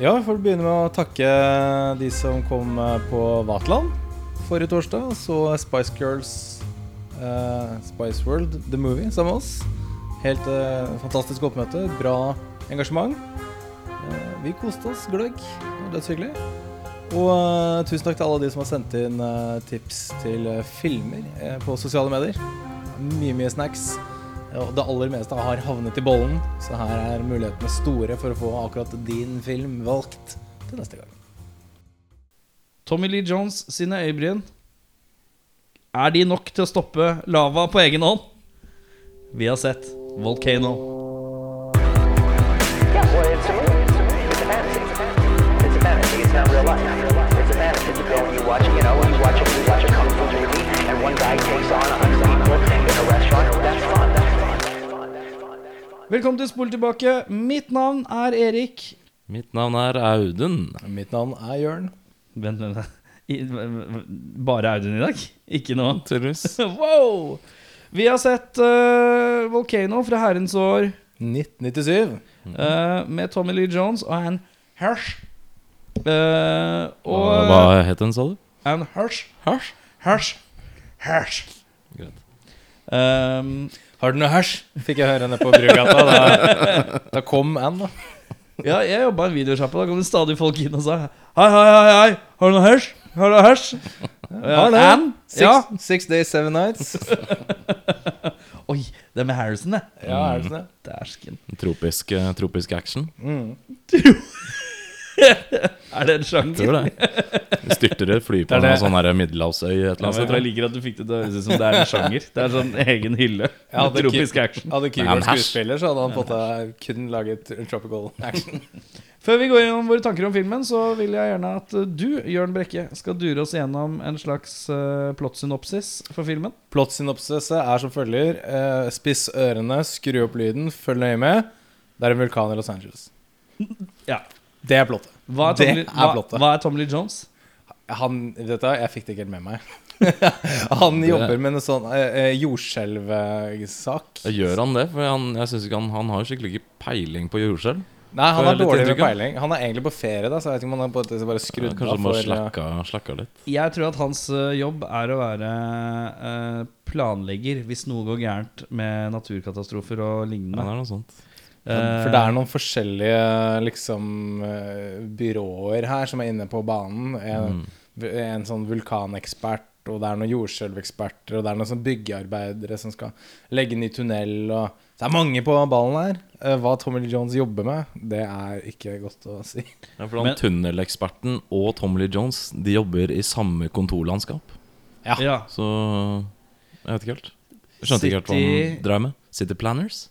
Ja, vi får begynne med å takke de som kom eh, på Vatland forrige torsdag. Så Spice Girls uh, Spice World, The Movie, sammen med oss. Helt uh, fantastisk oppmøte. Bra engasjement. Uh, vi koste oss gløgg. Dødshyggelig. Og uh, tusen takk til alle de som har sendt inn uh, tips til uh, filmer på sosiale medier. Mye, mye snacks. Og det aller meste har havnet i bollen, så her er mulighetene store for å få akkurat din film valgt til neste gang. Tommy Lee Jones sine øyebryn. Er de nok til å stoppe lava på egen hånd? Vi har sett Volcano. Not real life. It's a fantasy. You go and you watch, you know, you watch a, you watch a kung fu movie, and one guy takes on a hundred Velkommen til Spol tilbake. Mitt navn er Erik. Mitt navn er Audun. Mitt navn er Jørn. Vent, vent, vent. I- Bare Audun i dag? Ikke noe annet? Tydeligvis. wow! Vi har sett uh, Volcano fra herrens år 1997. eh, med Tommy Lee Jones og Anne Hirsch. Uh, og Hva, het den, sa du? Anne Hirsch. Hirsch? Hirsch. Hirsch. Greit. Um, Har du noe hasj? Fikk jeg høre nede på Brugata. Da, da kom Ann, da. ja, jeg jobba i en videosjappe. Da kom det stadig folk inn og sa Hei, hei, hei, hei, har du noe Hirsch? Har du noe? Ja, Har det. Anne? Six, Ja. six Days, Seven Nights. Oi, det er med Harrison, det. Ja, Harrison, det det? Dæsken. Tropisk, eh, tropisk action. Mm. Er det en sjanger? Tror det. Vi styrter et fly på en sånn middelhavsøy et eller annet men jeg, tror jeg liker at du fikk det til å høres ut som det er en sjanger. Det er sånn egen hylle. Ja, med tropisk action. Hadde Kygo vært skuespiller, så hadde han fått deg kun laget tropical action. Før vi går gjennom våre tanker om filmen, så vil jeg gjerne at du, Jørn Brekke, skal dure oss gjennom en slags uh, plottsynopsis for filmen. Plottsynopsis er som følger. eh, spiss ørene, skru opp lyden, følg nøye med. Det er en vulkan i Los Angeles. Ja. Det er plottet. Hva er Det Tom, Lee, er hva, hva er Tom Lee Jones? Han, vet du, hva, jeg fikk det ikke helt med meg. han jobber med en sånn eh, eh, jordskjelvsak. Gjør han det? For han, jeg synes ikke han, han har skikkelig ikke peiling på jordskjelv. Nei, han har dårlig med inntrykk peiling. Han er egentlig på ferie, da, så jeg vet ikke om han har på bare skrudd Kanskje av han bare eh, slakka, slakka litt. Jeg tror at hans uh, jobb er å være uh, planlegger hvis noe går gærent med naturkatastrofer og Ja, lignende. det er noe sånt. For det er noen forskjellige liksom eh, byråer her som er inne på banen. En, Mm. en sånn vulkanekspert, og det er noen jordskjelveksperter, og det er noen sånn byggearbeidere som skal legge ny tunnel, og Det er mange på ballen her. Eh, Hva Tommy Lee Jones jobber med, det er ikke godt å si. Ja, for han Men- Tunneleksperten og Tommy Lee Jones De jobber i samme kontorlandskap. Ja. Så jeg vet ikke helt. Skjønte City... ikke helt hva han drev med. City Planners?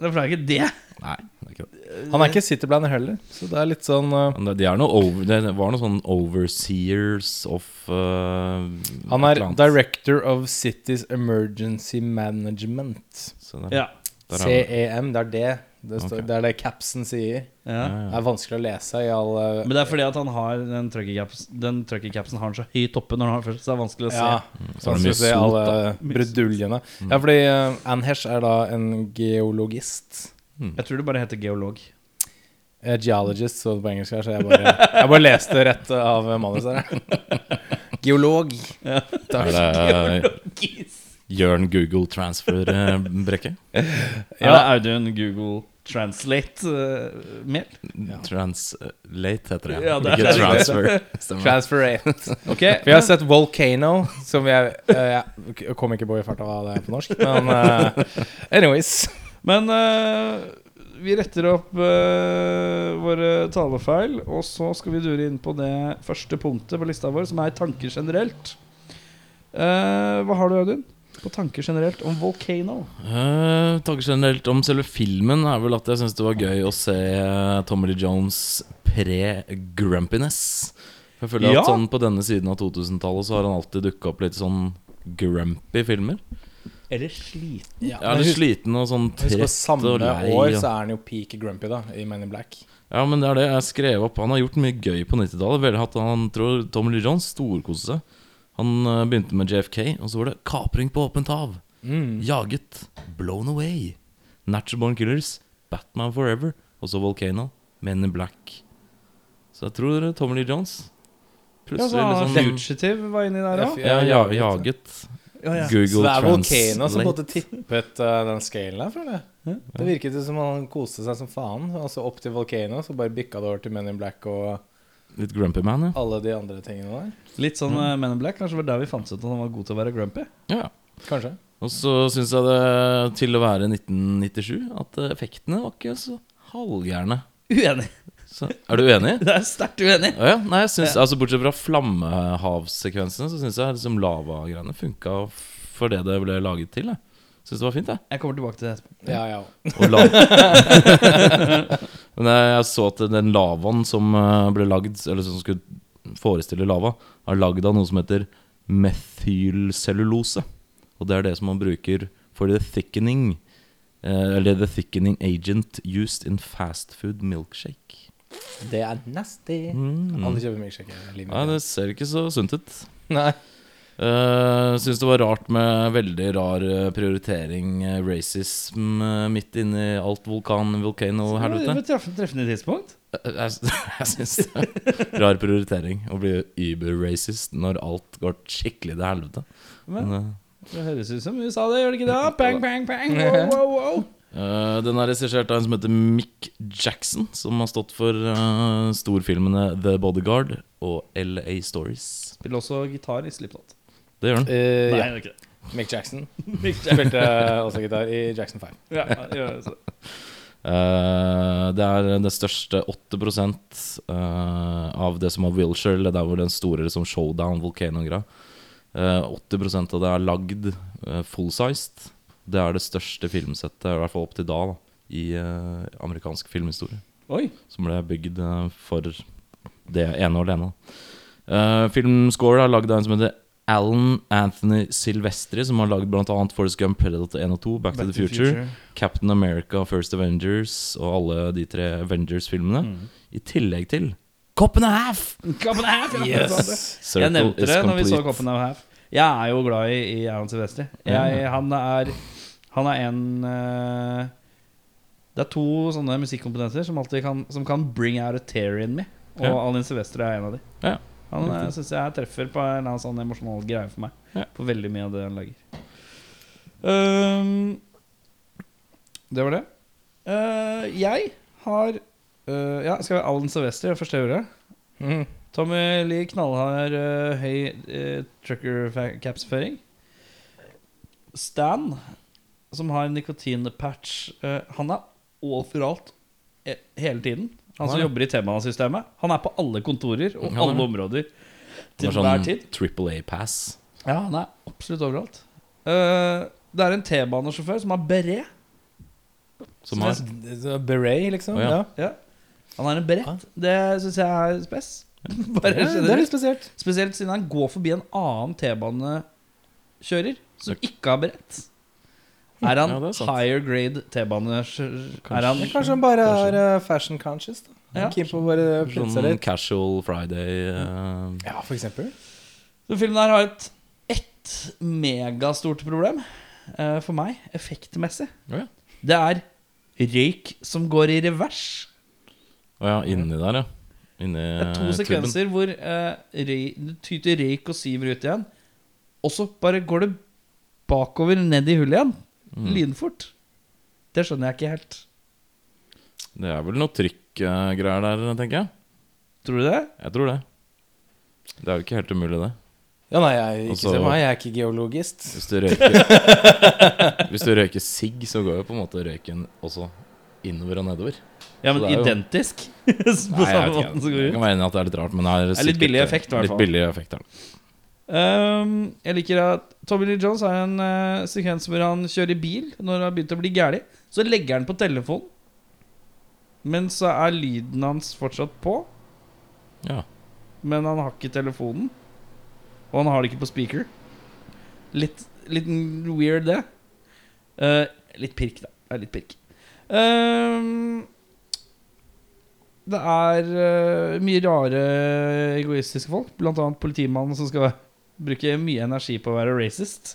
Det er ikke det. Nei, det er ikke det. Han er ikke cityblander heller, så det er litt sånn uh, det, de er noe over, det var noe sånn overseers of uh, Han er. Director of Cities Emergency Management. Så der, Ja. CEM, det er det. Det, står, okay. det er det capsen sier. ja. Det er vanskelig å lese i all eh, Men det er fordi at han har den trucker-capsen trucker-capsen har han så høyt oppe når han har først, så det er vanskelig å se. Ja, Så er det mye se sot, alle bruduljene. Mm. Ja, fordi uh, Anne Hesh er da en geologist. Jeg tror det bare heter geolog. A geologist, så det på engelsk her, så jeg bare, jeg bare leste rett av manuset her. Geolog. Det uh, Jørn Google Transfer-brekke? Ja. Er Audun Google Translate uh, mer? Translate heter det. Ja, det ikke transfer. Transferate. Transfer. Ok, Vi har sett Volcano, som jeg, uh, jeg kom ikke på i farta hva det er på norsk. Men uh, anyways. Men eh, vi retter opp eh, våre talefeil, og så skal vi dure inn på det første punktet på lista vår, som er tanker generelt. Eh, hva har du, Audun? På tanker generelt om Volcano? Uh, Tanker generelt om selve filmen er vel at jeg syns det var gøy å se uh, Tommy Lee Jones pre-grumpiness. Jeg føler Ja. at sånn på denne siden av 2000-tallet så har han alltid dukka opp litt sånn grumpy filmer. Eller sliten? Ja, er eller sliten og sånn trett samme og lei. år så er han jo peak grumpy da i Men in Black. Ja, men det er det jeg skrev opp. Han har gjort mye gøy på 90-tallet. Veldig at Han tror Tommy Lee Jones storkoste seg. Han uh, begynte med JFK, og så var det 'Kapring på åpent hav'. Mm. Jaget. Blown Away. Natural Born Killers. Batman Forever. Og så Volcano. Men in Black. Så jeg tror Tommy Lee Jones Ja, så plutselig liksom Fugitive var inni der òg. ja, ja, jaget. Ja, ja. Google Så det er Volcano som måte tippet uh, den scalen der, føler jeg. Det virket som han koste seg som faen. Altså opp til Volcano, så bare bikka det over til Men in Black og Litt Grumpy Man, ja. alle de andre tingene der. Litt sånn mm. Men in Black. Kanskje det var der vi fant ut at han var god til å være grumpy. ja. Kanskje. Og så syns jeg det, til å være 1997, at effektene var ikke så halvgærne. Uenig. Så, er du uenig? Det er sterkt uenig. Ja, ja, nei, synes, altså Bortsett fra flammehavsekvensene, så syns jeg liksom lavagreiene funka for det det ble laget til. Jeg syns det var fint, jeg. Jeg kommer tilbake til det etterpå. Ja, ja. Og la Men jeg, så at den lavaen som eh, ble lagd, eller som skulle forestille lava, er lagd av noe som heter methylcellulose. Og det er det som man bruker for the thickening eh, Eller the thickening agent used in fast food milkshake. Det er nasty. Mm. Alle kjøper milkshake. i Ja, det ser ikke så sunt ut. Nei. Uh, Syns det var rart med veldig rar eh, prioritering, eh, racism, eh, midt inni alt vulkan, Det volcano-helvete. var et treff- treffende tidspunkt. Jeg, jeg syns det er rar prioritering å bli uber-racist når alt går skikkelig til helvete. Men Men, det høres ut som USA, det gjør det ikke da? Bang, bang, bang. Wow, wow, wow. Uh, den er regissert av en som heter Mick Jackson, som har stått for uh, storfilmene The Bodyguard og LA Stories. Spiller også gitar i Slipknot. Det gjør den. Uh, Nei, ja. det er ikke det. Mick Jackson Mick Jackson. spilte også gitar i Jackson 5. Ja, ja, så. Eh, det er det største 8 uh, av det som var Wilshire, eller der hvor den store liksom, showdown volcano-greia. Eh, 80 av det er lagd uh, full-sized. Det er det største filmsettet, i hvert fall opp til da, da i eh, amerikansk filmhistorie. Oi. Som ble bygd eh, for det ene og alene. Uh, filmscore er lagd av en som heter Alan Anthony Silvestri, som har lagd bl.a. Forest Gump, Predator 1 og 2, Back, to the Future. Captain America, First Avengers og alle de tre Avengers-filmene. Mm. I tillegg til Coppen and Half! Coppen er half, yes. Jeg nevnte det når vi så Coppen er half. Jeg er jo glad i, i Alan Silvestri. Jeg, han er Han er en uh, Det er to sånne musikkomponenter som alltid kan Som kan bring out a tear in me. Og Ja. Alan Silvestri er en av de. Ja. Han uh, syns jeg treffer på en sånn emosjonal greie for meg. Ja. På veldig mye av det han lager. Um, det var det. Uh, jeg har uh, Ja, skal vi ha Alan Sylvester, Det første jeg gjorde. Mm. Tommy Lee knallhard uh, høy uh, trucker-capsføring. Stan, som har nikotinpatch, uh, han er overalt eh, hele tiden. Han som jobber i T-banesystemet. Han er på alle kontorer og alle områder til sånn hver tid. Triple A-pass. Ja, han er absolutt overalt. Eh, det er en T-banesjåfør som har beret. Som har Beret, liksom? Å, ja. ja. Ja. Han har en berett. Det syns jeg er spes. Bare Ja, det er generelt. litt spesielt. Spesielt siden han går forbi en annen T-banekjører som ikke har berett. Er han Ja, er higher grade T-bane? Er han Kanskje han bare er eh, fashion conscious. da Ja. Keen på bare sånn litt. casual Friday Uh... Ja, for eksempel. Så filmen her har et ett megastort problem uh, for meg, effektmessig. Oh, ja. Det er røyk som går i revers. Å ja, inni der, ja. Inni Det er to tuben. sekvenser hvor uh, røy, det tyter røyk og siver ut igjen. Og så bare går det bakover ned i hullet igjen. Mm. Lynfort. Det skjønner jeg ikke helt. Det er vel noe trykkgreier der, tenker jeg. Tror du det? Jeg tror det. Det er jo ikke helt umulig, det. Ja, nei, jeg, ikke Også, se meg, jeg er ikke geologist. Hvis du røyker Hvis du røyker sigg, så går jo på en måte røyken også innover og nedover. Ja, men jo- identisk? På Nei, jeg samme måten som går Jeg ut? kan være enig i at det er litt rart, men det er, er litt billig effekt, i hvert fall. Litt billig effekt, er det. Ehm, jeg liker at Tommy Lee Jones har en uh, sekvens hvor han kjører bil når det har begynt å bli gæli. Så legger han på telefonen, men så er lyden hans fortsatt på. Ja. Men han har ikke telefonen. Og han har det ikke på speaker. Litt, litt weird, det. Uh, litt pirk, da. Det er litt pirk. Um, det er uh, mye rare egoistiske folk. Blant annet politimannen som skal bruke mye energi på å være racist.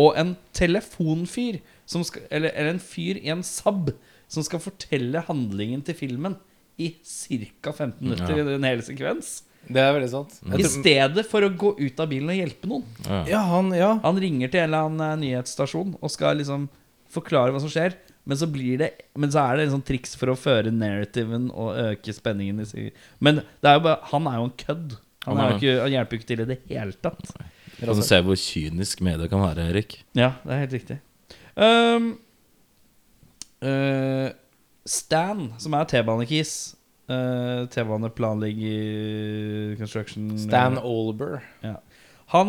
Og en telefonfyr som skal, eller, eller en fyr i en Saab som skal fortelle handlingen til filmen i ca. 15 minutter Ja. i en hel sekvens. Det er veldig sant. I stedet for å gå ut av bilen og hjelpe noen. Ja. Ja, han, ja. Han ringer til en eller annen eh, nyhetsstasjon og skal liksom forklare hva som skjer. Men så, blir det, men så er det en sånn triks for å føre narrativen og øke spenningen. i Men det er jo bare, han er jo en kødd. Han, er jo ikke, han hjelper jo ikke til i det hele tatt. Du ser hvor kynisk media kan være, Erik? Ja, det er helt riktig. Um, uh, Stan, som er T-banekis uh, T-baneplanlegger construction Stan Olber. Ja. Han,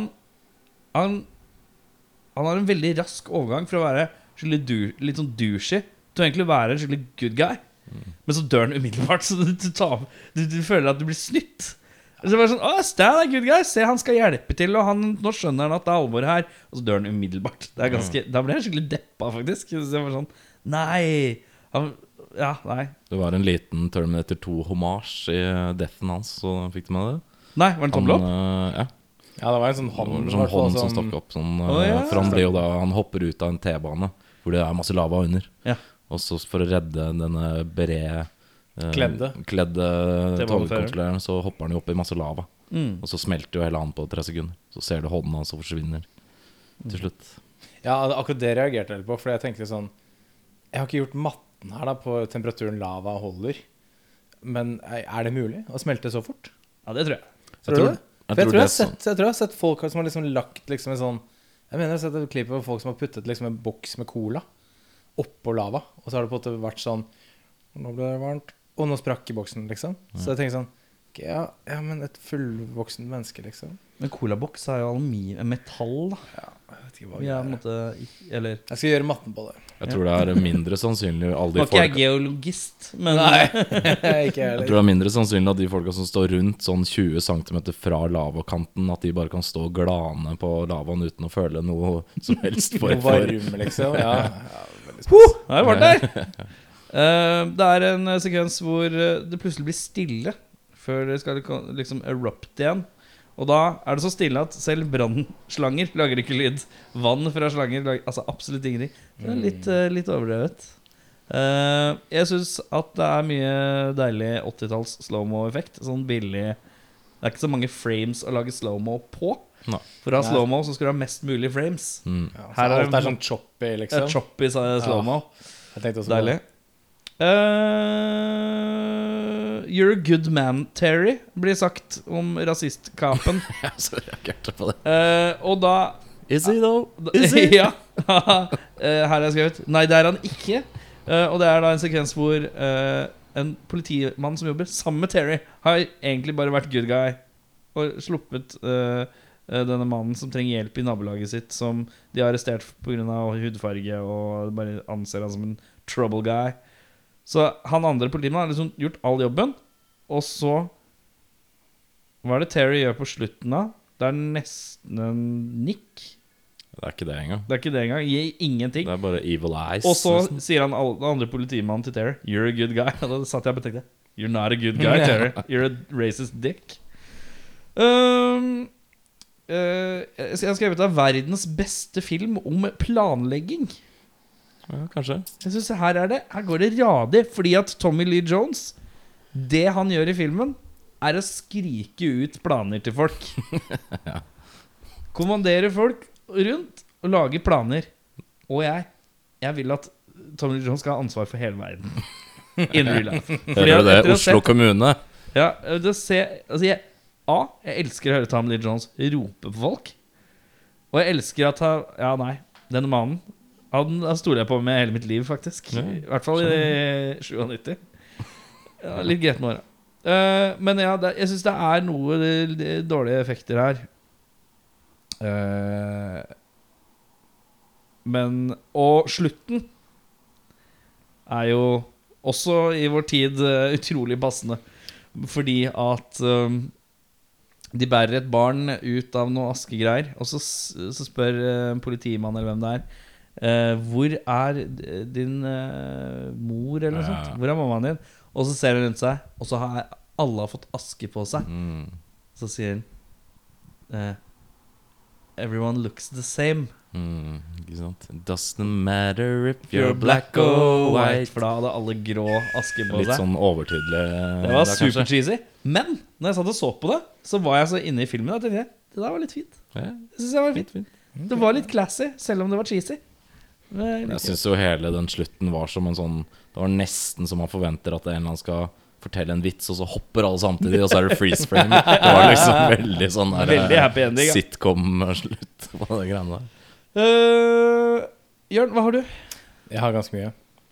han Han har en veldig rask overgang fra å være du, litt sånn douchey til å egentlig være en skikkelig good guy. Men så dør han umiddelbart, så du, du, tar, du, du føler at du blir snytt. Så det var sånn, Å, Stan er good guy, se han skal hjelpe til, og han, nå skjønner han at det er alvor her. Og så dør han umiddelbart. Det er ganske, Da ble jeg skikkelig deppa, faktisk. Så jeg var sånn, Nei han, Ja, nei. Det var en liten Terminator 2-homasj i deathen hans, så fikk du med det? Nei, Var det tommel opp? Øh, ja. Ja, det var en sånn Det hånd, var en sånn hånd som stakk opp. Sånn, eh, Å, ja. For han blir jo da Han hopper ut av en T-bane hvor det er masse lava under. Ja. Og så for å redde denne bred eh, Kledde. kledde togkontrolløren, så hopper han jo opp i masse lava. Mm. Og så smelter jo hele han på tre sekunder. Så ser du hånden hans og forsvinner til slutt. Ja, akkurat det reagerte jeg litt på, for jeg tenkte sånn Jeg har ikke gjort matten her da på temperaturen lava holder. Men er det mulig å smelte så fort? Ja, det tror jeg. Tror Jeg du det? jeg jeg, tror jeg, det sånn. sett, jeg tror jeg har sett folk som har liksom lagt liksom en sånn Jeg mener jeg har sett et klipp av folk som har puttet liksom en boks med cola oppå lava. Og så har det på en måte vært sånn Nå ble det varmt. Og nå sprakk i boksen, liksom. Så jeg tenker sånn okay, ja, ja, men et fullvoksen menneske, liksom. Men colaboks er jo aluminium Metall, da. Jeg vet ikke hva Vi er ikke- Eller Jeg skal gjøre matten på det. Jeg tror det er mindre sannsynlig alle de er ikke jeg geologist, men Nei, ikke heller. Jeg tror det er mindre sannsynlig at de folka som står rundt sånn 20 cm fra lavakanten, at de bare kan stå og glane på lavaen uten å føle noe som helst for, Noe for. varme, liksom. Ja, ja, veldig spes. Nei, jeg var der. Eh, det er en eh, sekvens hvor eh, det plutselig blir stille før det skal liksom erupte igjen. Og da er det så stille at selv brannslanger lager ikke lyd. Vann fra slanger lager altså absolutt ingenting. Det er litt, litt overdrevet. Eh, jeg syns at det er mye deilig 80-talls slowmo-effekt. Sånn billig Det er ikke så mange frames å lage slowmo på. No. For å ha slow-mo så skal du ha mest mulig frames. Mm. Ja, så Her er alt det- er sånn choppy, liksom. choppy slowmo. Ja. Deilig. Eh, you're a good man, Terry, blir sagt om rasistkapen. Jeg har så reagerte på det. Uh, og da Is he though? Is he? ja. uh, her er jeg skrevet Nei, det er han ikke. Og det er da en sekvens hvor en politimann som jobber sammen med Terry, har egentlig bare vært good guy og sluppet denne mannen som trenger hjelp i nabolaget sitt, som de har arrestert pga. hudfarge og bare anser han som en trouble guy. Så han andre politimannen har liksom gjort all jobben, og så Hva er det Terry gjør på slutten da? Det er nesten en nikk. Det er ikke det engang. Det er ikke det engang. Gir ingenting. Det er bare evil eyes. Og så nesten. sier han den andre politimannen til Terry You're a good guy. Og da satt jeg og tenkte You're not a good guy, Terry. You're a racist dick. Um, uh, jeg har skrevet av verdens beste film om planlegging. Ja, Kanskje. Jeg synes Her er det Her går det radig. Fordi at Tommy Lee Jones Det han gjør i filmen, er å skrike ut planer til folk. Kommandere folk rundt og lage planer. Og jeg Jeg vil at Tommy Lee Jones skal ha ansvar for hele verden. In real life. Hører du det? Oslo sett- kommune. ja, det se, altså jeg, A. Jeg elsker å høre Tommy Lee Jones rope på folk. Og jeg elsker at han Ja, nei, denne mannen Han han stoler jeg på med hele mitt liv, faktisk. Ja, I hvert fall i 97. Ja, litt greit med åra. Eh, men ja, det, jeg syns det er noe det- det dårlige effekter her. Eh, men Og slutten er jo også i vår tid eh, utrolig passende. Fordi at de bærer et barn ut av noe askegreier, og så, så spør uh, politimannen eller hvem det er eh, Hvor er din uh, mor, eller noe Ja. sånt? Hvor er mammaen din? Og så ser hun rundt seg, og så har alle har fått aske på seg. Mm. Så sier hun uh, Everyone looks the same. Mm, ikke sant? Doesn't matter if you're black or white. For da hadde alle grå aske på Litt seg. sånn overtydelig. Det var supercheesy. super cheesy. Men når jeg satt og så på det, så var jeg så inne i filmen at jeg tenkte det der var litt fint. Ja, Det synes jeg var fint. Det var litt classy, selv om det var cheesy. Men Jeg syns jo hele den slutten var som en sånn Det var nesten som man forventer at en eller annen skal fortelle en vits, og så hopper alle samtidig, og så er det freeze frame. Det var liksom veldig sånn der, Veldig happy ending, ja. Sitcom-slutt på det greiene der. Uh, Jørn, hva har du? Jeg har ganske mye.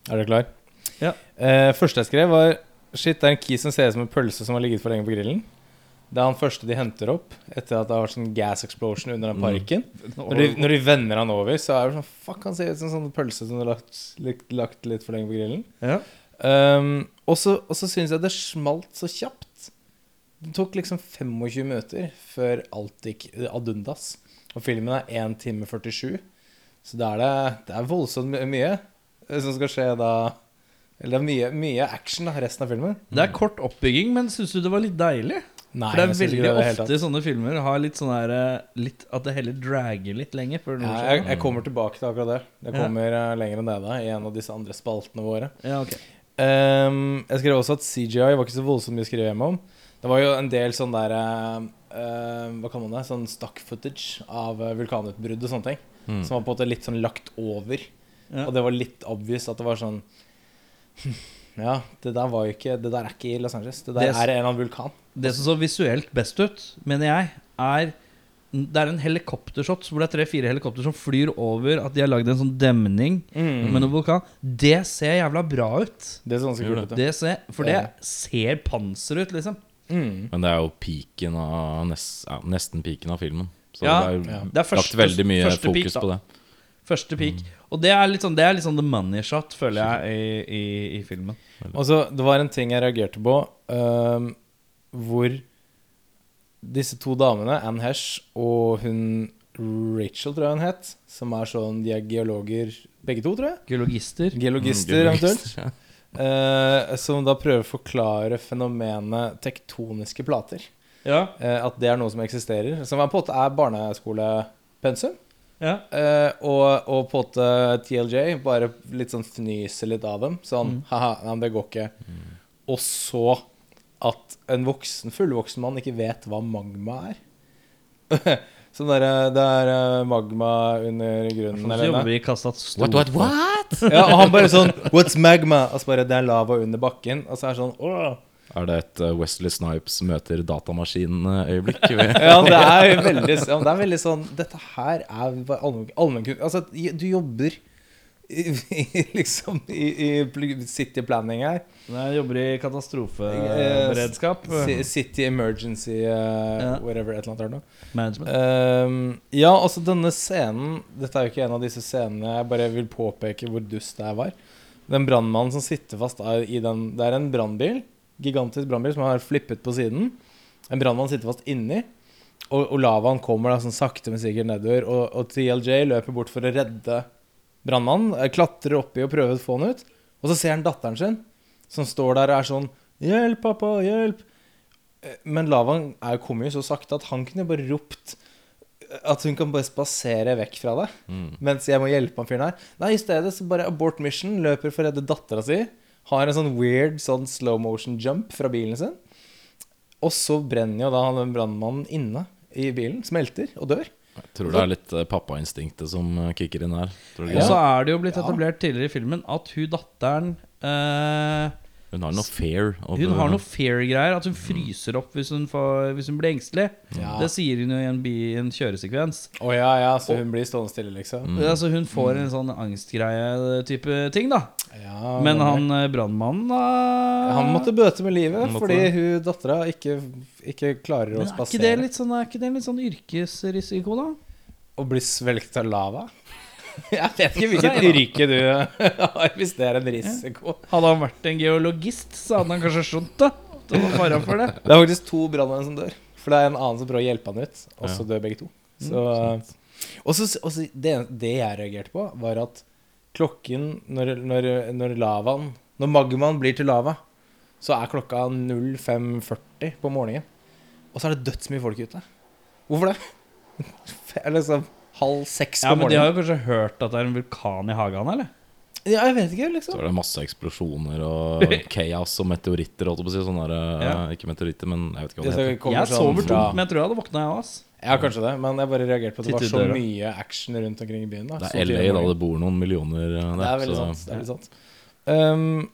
Er du klar? Ja. Uh, første jeg skrev, var Shit, det er en key som ser ut som en pølse som har ligget for lenge på grillen. Det er han første de henter opp etter at det har vært sånn gas explosion under den Mm. parken. Når, de, når de vender han over, så er det sånn Fuck, han ser ut som en sånn pølse som har lagt, litt, lagt litt for lenge på grillen. Ja. Um, og så syns jeg det smalt så kjapt. Det tok liksom 25 minutter før alt gikk ad undas. Og filmen er 1 time 47, så det er det, det er voldsomt my- mye som skal skje da. Eller det mye, mye action da, resten av filmen. Det er kort oppbygging, men syns du det var litt deilig? Nei, For det er jeg veldig det ofte tatt. sånne filmer har litt sånn her eh, litt, At det heller drager litt lenger Ja, jeg, jeg kommer tilbake til akkurat det. Det kommer ja. lenger enn det da, i en av disse andre spaltene våre. Ja, okay. um, jeg skrev også at CGI var ikke så voldsomt mye å skrive hjemme om. Det var jo en del sånn der eh, eh, Hva kaller man det? Sånn stock footage av eh, vulkanutbrudd og sånne ting. Mm. Som var på en måte litt sånn lagt over. Ja. Og det var litt obvious at det var sånn Ja, det der var jo ikke Det der er ikke i Los Angeles. Det der Det- er en eller annen vulkan. Det som så visuelt best ut, mener jeg, er Det er en helikoptershot hvor det er tre-fire helikopter som flyr over at de har lagd en sånn demning med noen vulkan. Det ser jævla bra ut. Det ser ganske kult ut. Det ser, for det ser panser ut, liksom. Mm. Men det er jo piken av nest, ja, nesten piken av filmen. Så Ja, det er jo ja. Det er lagt veldig mye fokus peak, på det. Første peak. Og det er litt sånn Det er litt sånn the money shot, føler jeg, i, i, i filmen. Og så, Det var en ting jeg reagerte på, ehm, hvor disse to damene, Anne Hesh og hun Rachel, tror jeg hun het, som er sånn De er geologer, begge to, tror jeg. Geologister. Geologister, Mm, ja. Eh, som da prøver å forklare fenomenet tektoniske plater. Ja. Eh, at det er noe som eksisterer. Som på en måte er barneskolepensum. ja. Eh, og, og på en måte TLJ bare litt sånn fnyser litt av dem. Sånn Mm. haha, nei, men det går ikke. Og så at en voksen, fullvoksen mann ikke vet hva magma er. sånn der, Det er eh, magma under grunnen, så jobber vi i Kastat What, what, what? Ja, og han bare sånn What's magma? Og så bare Det er lava under bakken. Og så er det sånn Åh. Er det et uh, Wesley Snipes møter datamaskin-øyeblikk? Ja, det er veldig, ja, det er veldig sånn Dette her er allmenn- allmennkunnskap. Altså, du jobber i, i, liksom i, i City Planning her. Jeg jobber i katastrofeberedskap. City Emergency uh, Ja. whatever, et eller annet. Management. Ehm, ja, altså denne scenen Dette er jo ikke en av disse scenene jeg bare vil påpeke hvor dust det her var. Den brannmannen som sitter fast da i den Det er en brannbil, gigantisk brannbil, som har flippet på siden. En brannmann sitter fast inni. Og, og lavaen kommer da sånn sakte, men sikkert nedover. Og, og TLJ løper bort for å redde brannmannen. eh, Klatrer oppi og prøver å få han ut. Og så ser han datteren sin, som står der og er sånn 'Hjelp, pappa, hjelp!' Eh, Men lavaen er, jo kommet så sakte at han kunne bare ropt at hun kan bare spasere vekk fra det. Mm. Mens jeg må hjelpe han fyren her. Nei, i stedet så bare abort mission. Løper for å redde dattera si. Har en sånn weird sånn slow motion jump fra bilen sin. Og så brenner jo da han brannmannen inne i bilen. Smelter og dør. Jeg tror det er litt uh, pappainstinktet som uh, kicker inn her. Tror du Og så er det jo blitt etablert tidligere i filmen at hun datteren eh, Hun har noe fair. Hun har noe fair-greier. At hun fryser opp hvis hun, får, hvis hun blir engstelig. Ja. Det sier hun jo i en, bi, en kjøresekvens. Å ja, ja, så hun blir stående stille, liksom. Mm. Altså Hun får en sånn angstgreie-type ting, da. Ja, Men han eh, brannmannen da Han måtte bøte med livet måtte fordi det. hun dattera ikke, ikke klarer å spasere. er ikke, det litt sånn, er ikke det litt sånn yrkesrisiko, da? Å bli svelget av lava? Jeg vet ikke hvilket yrke du har, hvis det er en risiko. Hadde han vært en geologist, så hadde han kanskje skjønt det. Det var fara for det. Det er faktisk to brannmenn som dør. For det er en annen som prøver å hjelpe han ut, og så dør begge to. Så, og så, og så det, det jeg reagerte på, var at klokken når, når, når lavaen Når magmaen blir til lava, så er klokka 05.40 på morgenen. Og så er det dødsmye folk ute. Hvorfor det? Eller liksom halv seks Ja, på Men de har morgenen. jo kanskje hørt at det er en vulkan i hagen, eller? Ja, jeg vet ikke, Så liksom. er det masse eksplosjoner og chaos og meteoritter. Holdt jeg på å si. Sånne der, eh, Ja. Ikke meteoritter, men jeg vet ikke hva Det det heter. kommer Jeg sånn sover fra- tungt, men jeg tror jeg hadde våkna, jeg òg. Ja, kanskje det, men jeg bare reagerte på at det var Titt i så døra. mye action rundt omkring i byen. Da. Det Så er tidlig LA, om da morgenen. det bor noen millioner eh, Det er veldig så- sant. Det er veldig sant. Um,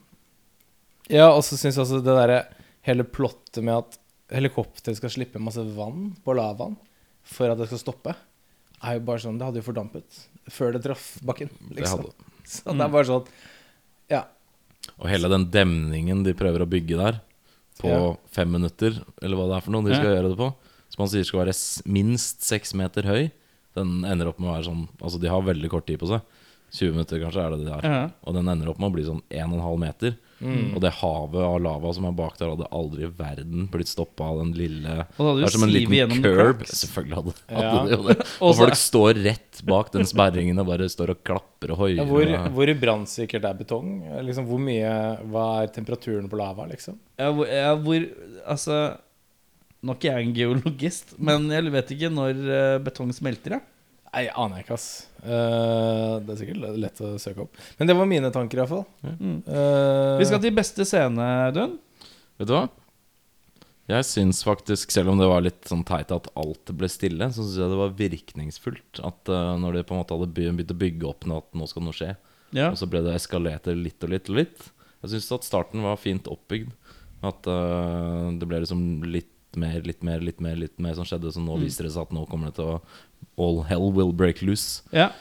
ja, og så syns jeg også det derre hele plottet med at helikopteret skal slippe masse vann på lavaen for at det skal stoppe, er jo bare sånn Det hadde jo fordampet før det traff bakken. Det Liksom. hadde. Så det er bare sånn Ja. Og hele den demningen de prøver å bygge der, på Ja. fem minutter, eller hva det er for noe de skal gjøre det på, som man sier skal være minst seks meter høy, den ender opp med å være sånn Altså, de har veldig kort tid på seg. 20 minutter kanskje er det de har. Ja. Og den ender opp med å bli sånn 1,5 meter. Mm. Og det havet av lava som er bak der, hadde aldri i verden blitt stoppa av den lille Og det hadde Det er som en liten curb. Selvfølgelig hadde, Ja. det jo det. Og folk står rett bak den sperringen og bare står og klapper og hoier. Ja, hvor, hvor brannsikkert er betong? Liksom, hvor mye Hva er temperaturen på lava, liksom? Ja, hvor, ja, hvor Altså Nå er ikke jeg en geologist, men jeg vet ikke når eh, betong smelter, ja. Nei, jeg aner ikke, ass. Uh, det er sikkert lett å søke opp. Men det var mine tanker, iallfall. Mm. Uh, Vi skal til beste scene, Audun. Vet du hva? Jeg syns faktisk, selv om det var litt sånn teit at alt ble stille, så syns jeg det var virkningsfullt at uh, når de på en måte hadde begynt å bygge opp nå at nå skal noe skje, Ja. og så ble det eskalert litt og litt og litt. Jeg syns at starten var fint oppbygd. At uh, det ble liksom litt mer, litt mer, litt mer, litt mer som skjedde. Så nå Mm. viser det seg at nå kommer det til å All hell will break loose. ja.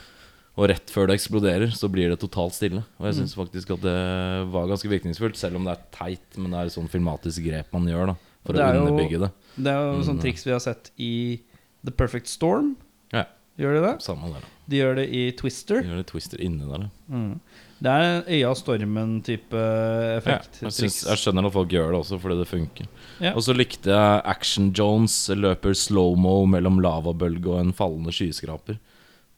Og rett før det eksploderer, så blir det totalt stille. Og jeg Mm. faktisk at det var ganske virkningsfullt, selv om det er teit. Men det er et sånn filmatisk grep man gjør da for å er underbygge det. Det er jo Mm. sånn triks vi har sett i The Perfect Storm. Ja, Gjør de det? Samme der. da. De gjør det i Twister. De gjør det twister inni der. ja. Mm. Det er en øya stormen-type Ja, effekt. jeg, synes, jeg skjønner når folk gjør det også, fordi det funker. Ja. Og så likte jeg Action Jones løper slow-mo mellom lavabølge og en fallende skyskraper.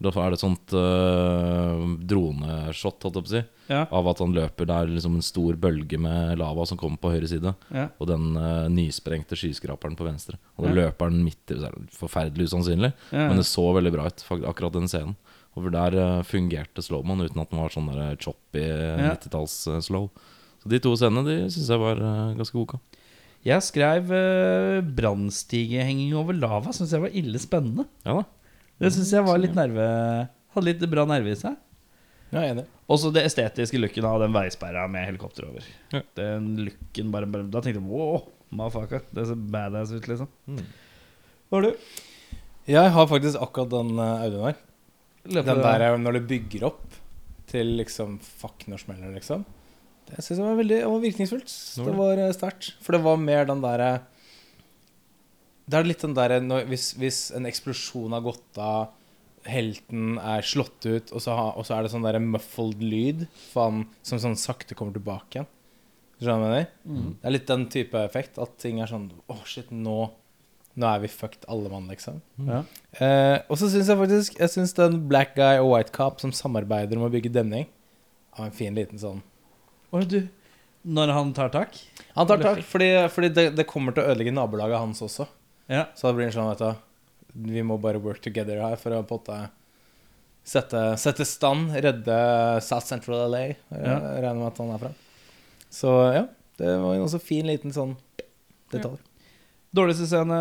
Da er det et sånt øh, droneshot, holdt jeg på å si, Ja, av at han løper der liksom en stor bølge med lava som kommer på høyre side. ja. Og den øh, nysprengte skyskraperen på venstre. Og da Ja. løper han midt i er Forferdelig usannsynlig, ja. men det så veldig bra ut, akkurat den scenen. Og for der øh, fungerte slowman uten at den var sånn der choppy Ja. 90-talls-slow. Så de to scenene de syns jeg var øh, ganske gode. Jeg skrev uh, brannstigehenging over lava. Syns jeg var ille spennende. Ja da. Det syns jeg var litt nerve Hadde litt bra nerve i seg. Ja, enig. Også det estetiske looken av den veisperra med helikopter over. Ja. Den looken bare, bare Da tenkte jeg wow, mafaka. Det ser badass ut, liksom. Mm. Hva har du? Jeg har faktisk akkurat den uh, audioen her. Den der er når du bygger opp til liksom Fuck, når smeller det, liksom. Det syns jeg var veldig det var virkningsfullt. Det var uh, sterkt. For det var mer den derre Det er litt den derre hvis, hvis en eksplosjon har gått av, helten er slått ut, og så, ha, og så er det sånn derre muffled lyd faen, som sånn sakte kommer tilbake igjen. Skjønner du hva jeg mener? Mm. Det er litt den type effekt. At ting er sånn Å, shit, nå Nå er vi fucked alle mann, liksom. Ja. Eh, og så syns jeg faktisk Jeg synes den Black Guy og White Cop som samarbeider om å bygge demning, har en fin liten sånn Oi, du Når han tar tak? Han tar tak, fordi, fordi det, det kommer til å ødelegge nabolaget hans også. Ja. Så det blir en sånn, vet du Vi må bare work together her for å på en måte sette, sette stand, redde South Central LA. Jeg Ja. regner med at han er fra. Så ja, det var en også fin liten sånn detalj. Dårligste scene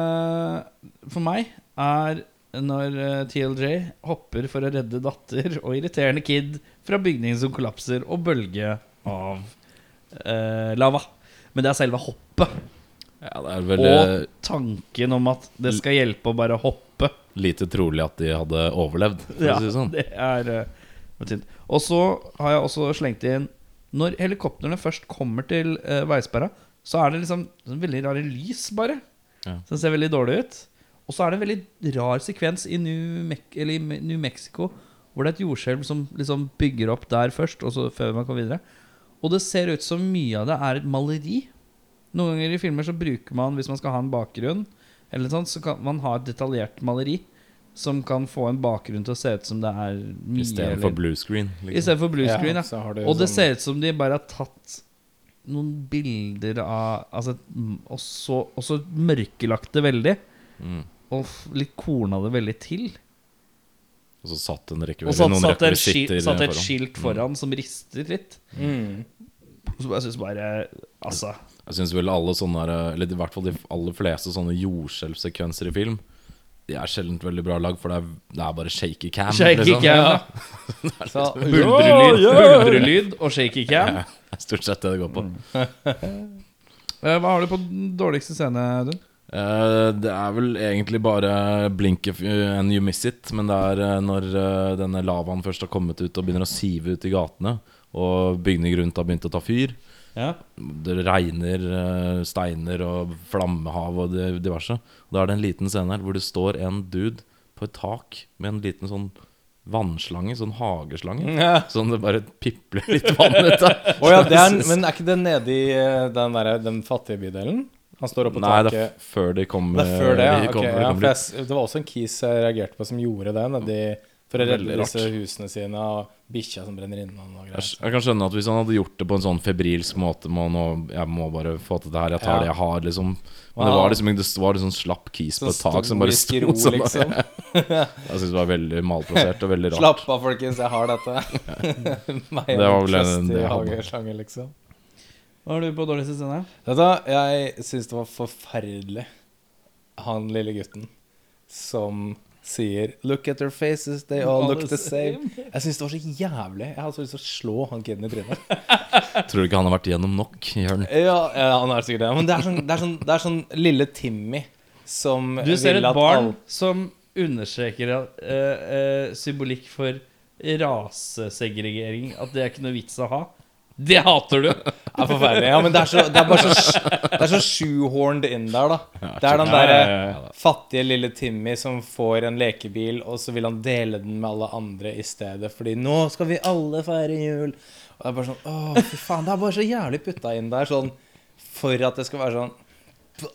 for meg er når eh, TLJ hopper for å redde datter og irriterende kid fra bygningen som kollapser og bølge av eh, lava. Men det er selve hoppet. Ja, det er veldig Og tanken om at det skal hjelpe å bare hoppe. lite trolig at de hadde overlevd, for Ja, å si det sånn. det er eh. Og så har jeg også slengt inn Når helikoptrene først kommer til uh, veisperra, så er det liksom sånn veldig rare lys, bare. Ja. Den ser veldig dårlig ut. Og så er det en veldig rar sekvens i New, Me eller i New Mexico hvor det er et jordskjelv som liksom bygger opp der først, og så før man kommer videre. Og det ser ut som mye av det er et maleri. Noen ganger i filmer så bruker man, hvis man skal ha en bakgrunn, eller sånt, så kan man ha et detaljert maleri som kan få en bakgrunn til å se ut som det er mye. Istedenfor blue screen. Liksom. stedet for blue screen, ja. ja. Det Og det sånn- ser ut som de bare har tatt noen bilder av Altså, også, og så, mørkelagt det veldig. Mm. Og litt korna det veldig til. Og så satt en rekke Og så satt det skil, et, satt et skilt foran som ristet litt. Mm. Så jeg syns bare Altså Jeg syns vel alle sånne Eller i hvert fall de aller fleste sånne jordskjelvsekvenser i film De er sjelden veldig bra lag, for det er, det er bare shaky cam. Shaky liksom. cam. ja. Buldrelyd, buldrelyd og shaky cam. Stort sett det det går på. Eh, Hva har du på den dårligste scene, Audun? Eh, det er vel egentlig bare blink if you, and you miss it. Men det er eh, når denne lavaen først har kommet ut og begynner å sive ut i gatene, og bygninger rundt har begynt å ta fyr. Ja. Det regner steiner og flammehav og diverse. Da er det en liten scene her hvor det står en dude på et tak med en liten sånn vannslange, sånn hageslange. Ja. Sånn det bare pipler litt vann ut av. oh, ja, er, men er ikke det nede i eh, den, der, den fattige bydelen? Han står oppe på Nei, det er før de kommer. Det er før det, ja. de Ok, kom- de ja jeg, det var også en kis jeg reagerte på som gjorde det. Nedi, for å redde disse husene sine og bikkja som brenner inne. Og greier. jeg kan skjønne at hvis han hadde gjort det på en sånn febrilsk måte må nå, Jeg må bare få til det her, jeg tar Ja. det jeg har, liksom. Men det var liksom en Det var liksom slapp kis på et tak som bare sto ro, sånn. liksom. Jeg syns det var veldig malplassert og veldig rart. Slapp av, folkens, jeg har dette. Meg Det var vel en- det jeg hadde. hageslange, liksom. Hva har du på dårligste scene? Dette, jeg syns det var forferdelig, han lille gutten som sier 'Look at their faces, they all look the same'. Jeg syns det var så jævlig. Jeg hadde så lyst til å slå han kiden i trynet. Tror du ikke han har vært igjennom nok, Jørn? Ja, ja, han er sikkert det. Men det er sånn, det er sånn, det er sånn lille Timmy som Du ser et barn som understreker uh, eh, symbolikk for rasesegregering. At det er ikke noe vits å ha. Det hater du! er forferdelig. Ja, men det er, så, det er bare så, det er så shoehorned inn der, da. Det er den derre fattige lille Timmy som får en lekebil, og så vil han dele den med alle andre i stedet, fordi nå skal vi alle feire jul. Og det er bare sånn Å, fy faen. Det er bare så jævlig putta inn der, sånn for at det skal være sånn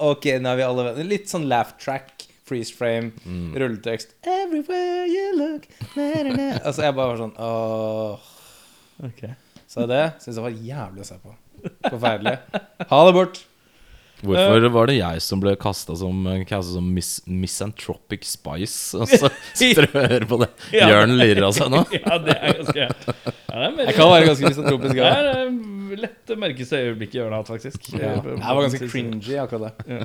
Ok, nå er vi alle venner. Litt sånn laugh track, freeze frame, rulletekst. Everywhere you look na, na, na. Altså, jeg bare var sånn Åh. Ok. Så det syns jeg var jævlig å se på. Forferdelig. Ha det bort. Hvorfor var det jeg som ble kasta som, kastet som mis misantropic spice? Og så sitter du og hører på det. Ja. Jørn lirer av seg nå. Ja, det er ganske ja, det er Jeg kan være ganske misantropisk. Det er lett lett merke seg øyeblikket Jørn har hatt, faktisk. Ja. Jeg var ganske cringy, akkurat det.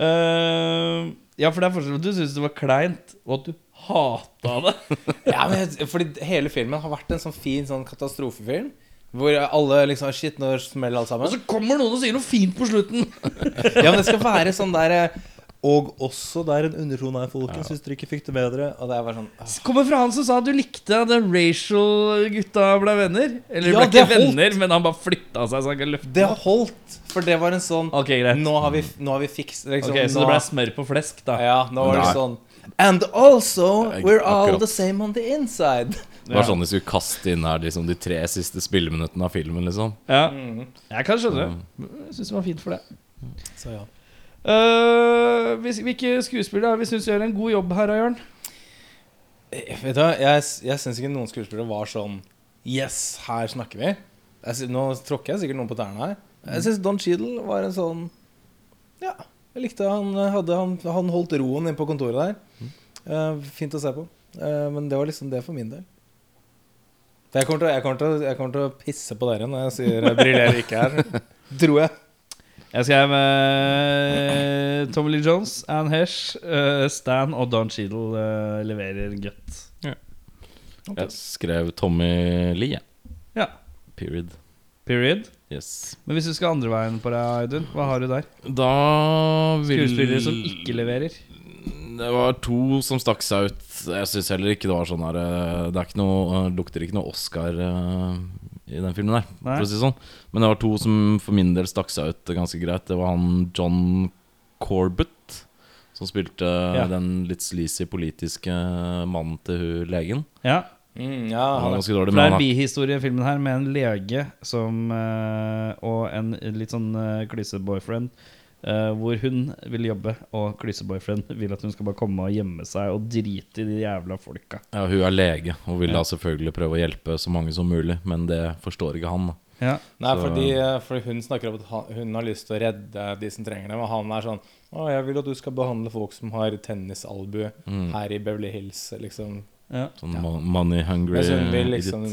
Eh, ja, for det er forskjell på at du syns det var kleint, og at du hata det. Ja, men jeg, fordi hele filmen har vært en sånn fin sånn katastrofefilm. Hvor alle liksom Shit, nå smeller alt Og så kommer noen og sier noe fint på slutten. Ja, men det skal være sånn der eh, Og også der en undertone her, folkens, hvis dere ikke fikk det bedre. Og det er bare sånn ah. Kommer fra han som sa at du likte at den racial gutta ble venner. Eller Ja, ble ikke holdt. venner, men han bare flytta seg så han kan løfte Det holdt, for det var en sånn Ok, greit. Nå har vi, nå har vi fikst liksom, Ok, Så nå, det ble smør på flesk, da. Ja, nå var det sånn And also, we're all akkurat. the same on the inside. Det var sånn de skulle kaste inn her liksom, de tre siste spilleminuttene av filmen. liksom Ja. Mm. Jeg kan skjønne det. Jeg syns det var fint for det. Så ja. Uh, hvilke skuespillere vi syns gjør en god jobb her, Jørn? Eh, Vet du hva, jeg, jeg syns ikke noen skuespillere var sånn Yes, her snakker vi. Jeg, sy- nå tråkker jeg sikkert noen på tærne her. Jeg syns Don Cheadle var en sånn Ja, jeg likte han hadde, Han, han holdt roen inne på kontoret der. Uh, fint å se på. Uh, men det var liksom det for min del. For jeg kommer, til, jeg, kommer til, jeg kommer til å pisse på dere når jeg sier jeg briljerer ikke her. Tror jeg. Jeg skrev uh, Tommy Lee Jones, Ann Hesh, uh, Stan og Don Cheadle uh, leverer gut. Jeg skrev Tommy Lee. jeg. Ja. Period. Period. Yes. Men hvis du skal andre veien på deg, Audun, hva har du der? Da vil Skuespillere som ikke leverer? Det var to som stakk seg ut. Jeg syns heller ikke det var sånn her eh, Det er ikke noe, eh, lukter ikke noe Oscar eh, i den filmen der, Nei. for å si det sånn. Men det var to som for min del stakk seg ut ganske greit. Det var han John Corbett, som spilte Ja. den litt sleazy politiske mannen til legen. Ja. Mm, ja, Han er ganske dårlig, For det er en bihistorie i filmen her med en lege som eh, og en litt sånn uh, klyseboyfriend. Uh, hvor hun vil jobbe, og klyseboyfriend vil at hun skal bare komme og gjemme seg og drite i de jævla folka. ja, hun er lege og vil Ja. da selvfølgelig prøve å hjelpe så mange som mulig, men det forstår ikke han. da Ja. Nei, fordi, eh, fordi hun snakker om at hun har lyst til å redde de som trenger det. Og han er sånn Å, jeg vil at du skal behandle folk som har tennisalbue Mm. her i Beverly Hills. Liksom. Ja. Sånn ja. money hungry Mens hun vil liksom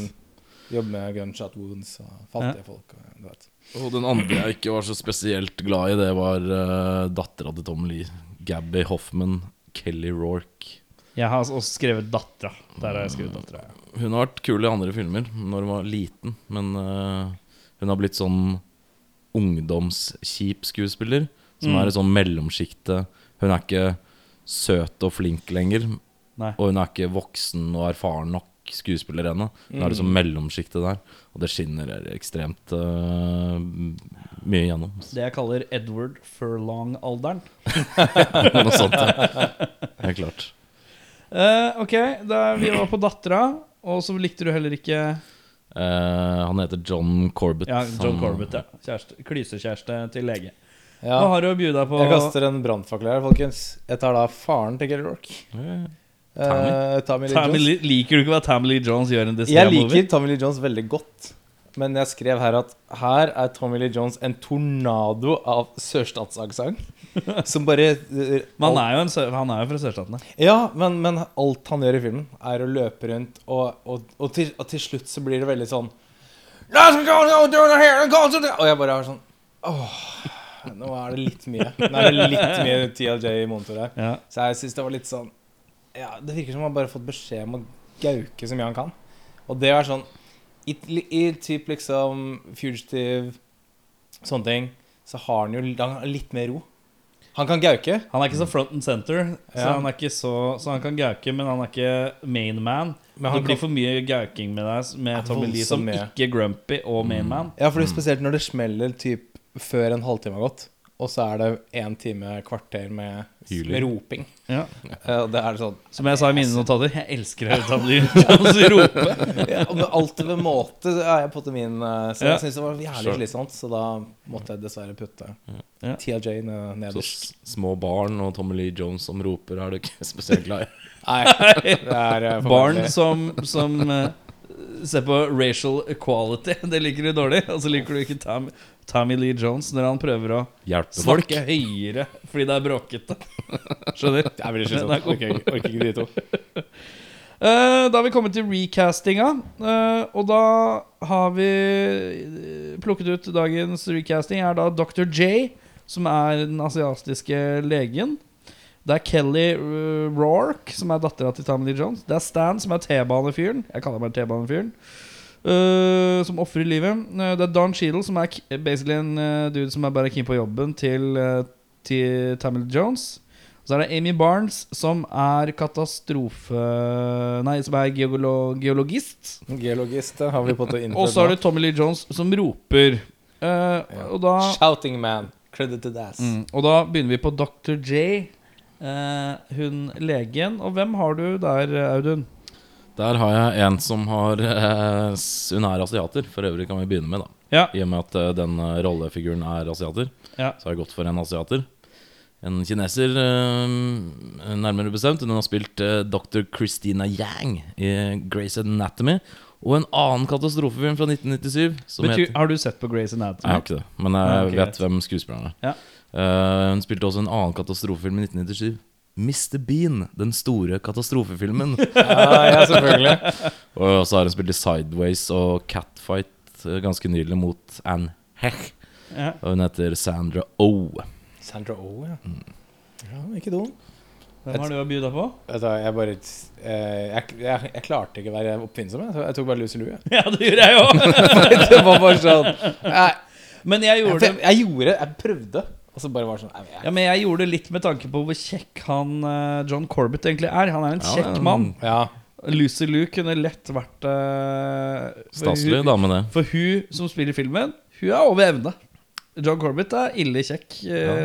jobbe med gunshot wounds og fattige folk. Og, du vet. Og den andre jeg ikke var så spesielt glad i, det var uh, dattera til Tom Lee. Gabby Hoffman. Kelly Rorke. Jeg har også skrevet dattera. Der har jeg skrevet dattera. Hun har vært kul i andre filmer når hun var liten, men uh, hun har blitt sånn ungdomskjip skuespiller. Som Mm. er i sånn mellomsjikte. Hun er ikke søt og flink lenger, Nei. og hun er ikke voksen og erfaren nok skuespiller ennå. Hun er Mm. liksom mellomsjiktet der, og det skinner ekstremt uh, mye gjennom. Det jeg kaller Edward Furlong-alderen. Noe sånt, ja. Helt klart. Uh, ok, da vi var på dattera, og så likte du heller ikke uh, han heter John Corbett. Ja, John Han- Corbett. ja Kjæreste, Klysekjæreste til lege. Ja. Nå har du å by deg på? Jeg kaster en brannfakkel her, folkens. Jeg tar da faren til Kelly Rock. Eh, Uh, Tommy Lee. Lee, liker du ikke hva Tommy Lee Jones gjør en Jeg liker Tommy Lee Jones veldig godt. Men jeg skrev her at her er Tommy Lee Jones en tornado av sørstatsaksent. Som bare uh, Men han er en, han er jo fra sørstatene. Ja, men, men alt han gjør i filmen, er å løpe rundt, og, og, og, til, og til slutt så blir det veldig sånn Og jeg bare er sånn Åh, nå er det litt mye. Nå er det litt mye TLJ i monitor her. Ja. Så jeg syns det var litt sånn Ja, det virker som han bare har fått beskjed om å gauke så mye han kan. Og det er sånn I, i typ liksom Fugitive, sånne ting, så har han jo lang- litt mer ro. Han kan gauke. Han er ikke så front and center, så, Ja. han er ikke så, så han kan gauke, men han er ikke main man. Men det blir kan, for mye gauking med deg med Tommy Lee som ikke grumpy og main man. ja, fordi spesielt når det smeller typ før en halvtime har gått, og så er det én time, kvarter med, med roping. Ja. Og det er sånn Som jeg sa i mine notater, jeg elsker å høre Tommy rope. ja, og med Alt ved måte er jeg på til min eh, Så Ja. jeg syns det var jævlig Sure. slitsomt, så da måtte jeg dessverre putte Ja. TLJ nederst. Så små barn og Tommy Lee Jones som roper, er du ikke spesielt glad i. Nei, det er eh, Barn som, som eh, ser på racial equality, det liker du dårlig. Og så liker du ikke Tam, Tommy Lee Jones når han prøver å Hjelpe folk. snakke høyere fordi det er bråkete. Skjønner? Det er veldig sånn er slitsomt. Orker, ikke- orker ikke de to. Eh, da har vi kommet til recastinga, eh, og da har vi eh, plukket ut dagens recasting. er da Dr. J, som er den asiatiske legen. Det er Kelly uh, Rourke, som er dattera til Tommy Lee Jones. Det er Stan, som er T-banefyren. Jeg kaller meg T-banefyren. Eh, som ofrer livet. Uh, det er Don Cheadle, som er k- basically en uh, dude som er bare keen på jobben til, uh, til Tommy Lee Jones. Så er det Amy Barnes, som er katastrofe... Nei, som er geolo geologist. Geologist har vi på å innføre. Og så er det Tommy Lee Jones, som roper. Eh, og, da, Shouting Man. Credit to that. mm, og da begynner vi på Dr. J. eh, hun legen. Og hvem har du der, Audun? Der har jeg en som har eh, Hun er asiater, for øvrig kan vi begynne med, da. Ja. I og med at eh, den eh, rollefiguren er asiater, Ja. så har jeg gått for en asiater. En kineser, eh, nærmere bestemt. Hun har spilt eh, dr. Christina Yang i Grace Anatomy. Og en annen katastrofefilm fra 1997 som Betyr, heter har du sett på Grey's Anatomy? Nei, Jeg har ikke det, men jeg Ja, ok, vet greit. hvem skuespilleren er. Ja. Eh, hun spilte også en annen katastrofefilm i 1997. Mr. Bean, den store katastrofefilmen. Ja, ja, selvfølgelig. og så har hun spilt i Sideways og Catfight eh, ganske nylig mot Anne Hech. Ja. Og hun heter Sandra Oh. Sandra Oh, ja. ja. Ikke dum. Hvem har du å by deg på? Altså, jeg bare eh, jeg, jeg, jeg klarte ikke å være oppfinnsom. Jeg, jeg tok bare lus i lue. Ja, det gjorde jeg òg! det var bare sånn Jeg, Men jeg jeg, gjorde det jeg gjorde Jeg prøvde, og så bare var det sånn jeg, Ja, men jeg gjorde det litt med tanke på hvor kjekk han eh, John Corbett egentlig er. Han er en Ja, kjekk ja. mann. ja. Lucy Lou kunne lett vært uh, Staselig dame, det. For hun som spiller filmen, hun er over evne. John Corbett er ille kjekk. Ja.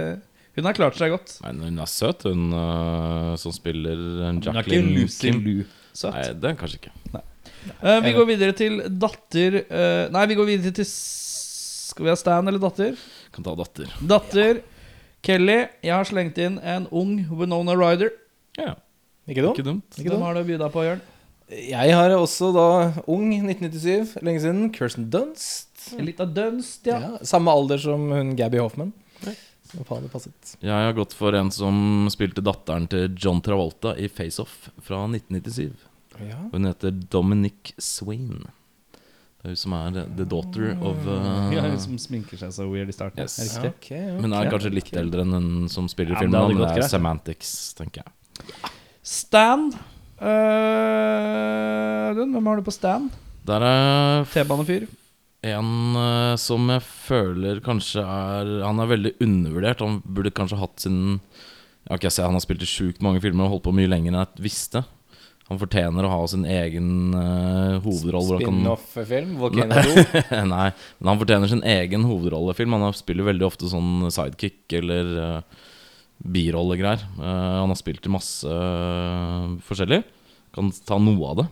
Hun har klart seg godt. Men hun er søt, hun uh, som spiller Jacqueline Hun er ikke Jacqueline Lucy Lou. Søt. Nei, det er hun kanskje ikke. Eh, vi går videre til datter uh, Nei, vi går videre til Skal vi ha Stan eller datter? Kan ta datter. Datter Kelly. Jeg har slengt inn en ung Winona Ryder. Ja, Ikke dumt? ikke dumt. Ikke Hvem har du å by deg på, Jørn? Jeg har også da ung 1997, lenge siden. Kirsten Dunst. Litt av Dunst, ja. Ja, samme alder som hun Gabby Hoffman. Faen. Jeg har gått for en som spilte datteren til John Travolta i Face Off fra 1997. Ja. Hun heter Dominic Swain. Det er hun som er the daughter of uh, Ja, hun som sminker seg så weird i starten. Yes. Er riktig? Ok, ok. Hun er kanskje litt eldre enn hun som spiller i Ja, men filmen. det men det er greit, semantics, tenker jeg. Stan. Uh, hvem har du på Stan? Der er T-banefyr. en uh, som jeg føler kanskje er Han er veldig undervurdert. Han burde kanskje hatt sin Jeg har ikke sett Han har spilt i sjukt mange filmer og holdt på mye lenger enn jeg visste. Han fortjener å ha sin egen uh, hovedrolle. Spin-off-film? Volcano 2? Nei, men han fortjener sin egen hovedrollefilm. Han spiller veldig ofte sånn sidekick eller uh, birollegreier. Uh, han har spilt i masse uh, forskjellig. Kan ta noe av det.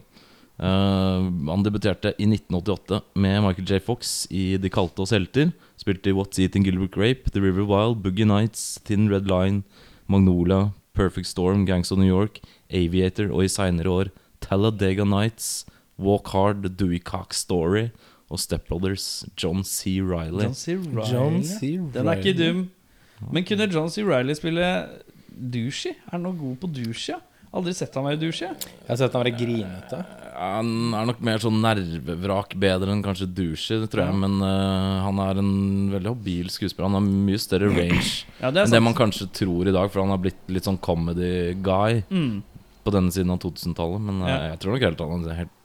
Han debuterte i 1988 med Michael J. Fox i De kalte oss helter. Spilte i What's Eating Gilbert Grape, The River Wild, Boogie Nights, Thin Red Line, Magnolia, Perfect Storm, Gangs of New York, Aviator og i seinere år Talladega Nights, Walk Hard, The Dewey Cox Story og Step Brothers, John C. Riley. John C. Reilly. John C. Den er ikke dum. Men kunne John C. Reilly spille douchey? Er han noe god på douchey? ja? Aldri sett han være douchey. Jeg har sett han være grinete. Han er nok mer sånn nervevrak bedre enn kanskje douche, det tror jeg. Men uh, han er en veldig habil skuespiller. Han har mye større range Ja, det enn det man kanskje tror i dag, for han har blitt litt sånn comedy-guy Mm. På denne siden av 2000-tallet. Men eh, Ja. jeg tror nok helt han er helt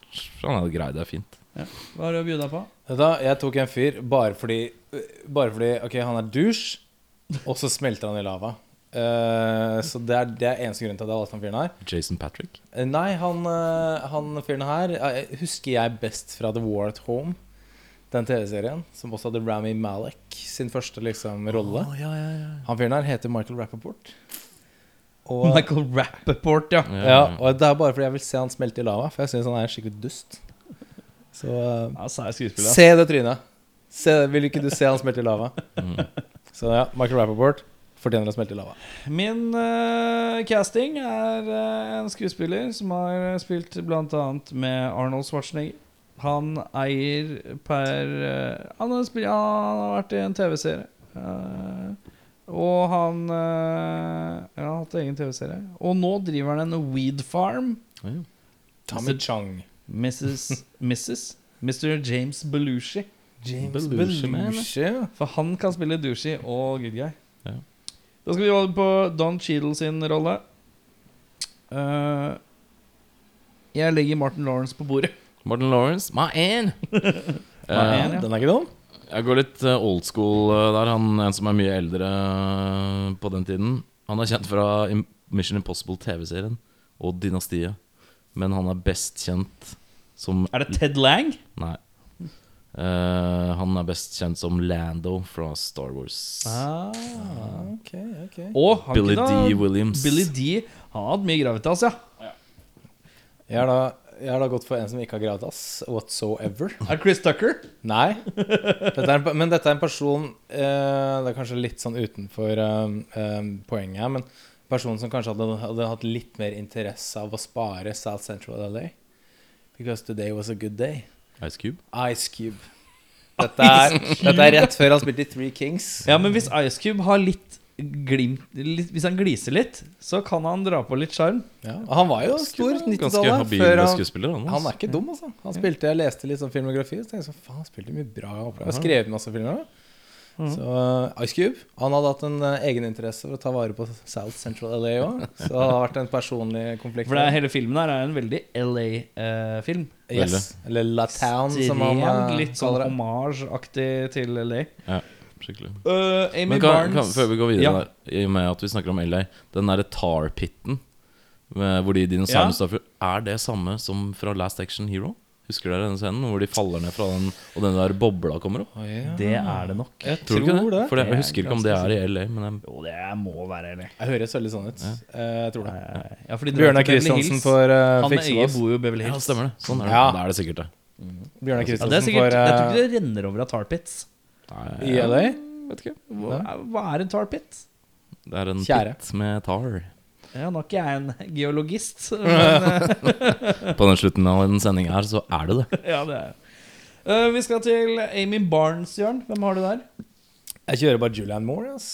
Han hadde greid det fint. Hva har du å by deg på? Da, jeg tok en fyr bare fordi Bare fordi Ok, han er douche, og så smelter han i lava. Uh, så det er, det er eneste grunnen til at jeg valgte han fyren her. Jason Patrick. Uh, nei, han, uh, han fyren her eh, husker jeg best fra The War at Home. Den TV-serien, som også hadde Rami Malek sin første liksom rolle. Han fyren her heter Michael Rappaport. Og, Michael Rappaport, ja. ja, og det er bare fordi jeg vil se han smelte i lava, for jeg syns han er en skikkelig dust. Så eh, ja Se det trynet. Se, vil ikke du se han smelte i lava? Mm. Så ja, Michael Rappaport fortjener å smelte i lava. Min uh, casting er uh, en skuespiller som har spilt bl.a. med Arnold Schwarzenegger. Han eier per uh, han, har spilt, han har vært i en TV-serie. Eh, og han eh, ja, har hatt egen TV-serie. Og nå driver han en weed farm. Ja. Tommy Chang. Mrs. Mrs. Mr. James Belushi. James Belushi. Belushi. For han kan spille douchey og good guy. Ja. Da skal vi over på Don Cheadle sin rolle. Uh, jeg legger Martin Lawrence på bordet. Martin Lawrence, my an! My Eh, an, ja. Den er ikke dum. Jeg går litt eh, old school eh, der. Han En som er mye eldre eh, på den tiden. Han er kjent fra Mission Impossible TV-serien og Dynastiet. Men han er best kjent som Er det Ted Lang? Nei. Uh, han er best kjent som Lando fra Star Wars. Ah. Ok, ok. Og han Billy D. Williams. Billy D. Han har hatt mye gravitas, ja. Jeg er da, jeg har da gått for en som ikke har gravitas whatsoever. Er Chris Tucker? Nei. Dette er en, men dette er en person eh, Det er kanskje litt sånn utenfor eh, eh, poenget her, men en person som kanskje hadde, hadde hatt litt mer interesse av å spare South Central LA. Because today was a good day. Ice Cube. Ice Cube. Dette er, dette er rett før han spilte i Three Kings. Ja, men hvis Ice Cube har litt glimt litt, Hvis han gliser litt, så kan han dra på litt sjarm. Ja. og Han var jo stor Ganske 90-tallet. Han. Han, han er ikke dum, altså. Han spilte, Jeg leste litt sånn filmografi, så tenkte jeg sånn Faen, han spilte mye bra opera. Han har skrevet masse filmer. da. Så uh, Ice Cube Han hadde hatt en uh, egeninteresse for å ta vare på South Central LA òg. Så det har vært en personlig konflikt. For det, er- hele filmen her er en veldig LA-film. yes. Eller La Town, som han uh, litt sånn kaller det. hommage-aktig til LA. Ja, skikkelig. Uh, Amy Men kan, Barnes kan, før vi går videre, Ja. der, i og med at vi snakker om LA Den derre tar-pitten hvor de dinosaurene Ja. står for Er det samme som fra Last Action Hero? Husker dere den scenen hvor de faller ned fra den, og den der bobla kommer opp? Oh, yeah. Det er det nok. Jeg Tror tror ikke det? det. For jeg er husker ikke om det er i LA, men jeg, Jo, det må være LA. Jeg høres veldig sånn ut. Ja. jeg tror det. Ja, Bjørnar Kristiansen får uh, fikse oss. Han bor jo i Beverly Hills. ja, stemmer det. Sånn er det. Ja. Da er det sikkert det. Bjørnar det er Kristiansen får jeg tror uh, ikke det renner over av tar pits. Nei, i LA. Vet ikke. Hva, hva er en tar pit? Det er en Kjære. pit med tar. Ja, nå er ikke jeg en geologist, men eh, På den slutten av en sending her, så er det det. ja, det er jeg. Eh, Vi skal til Amy Barnes, Jørn. Hvem har du der? Jeg kjører bare Julianne Moore. Ass.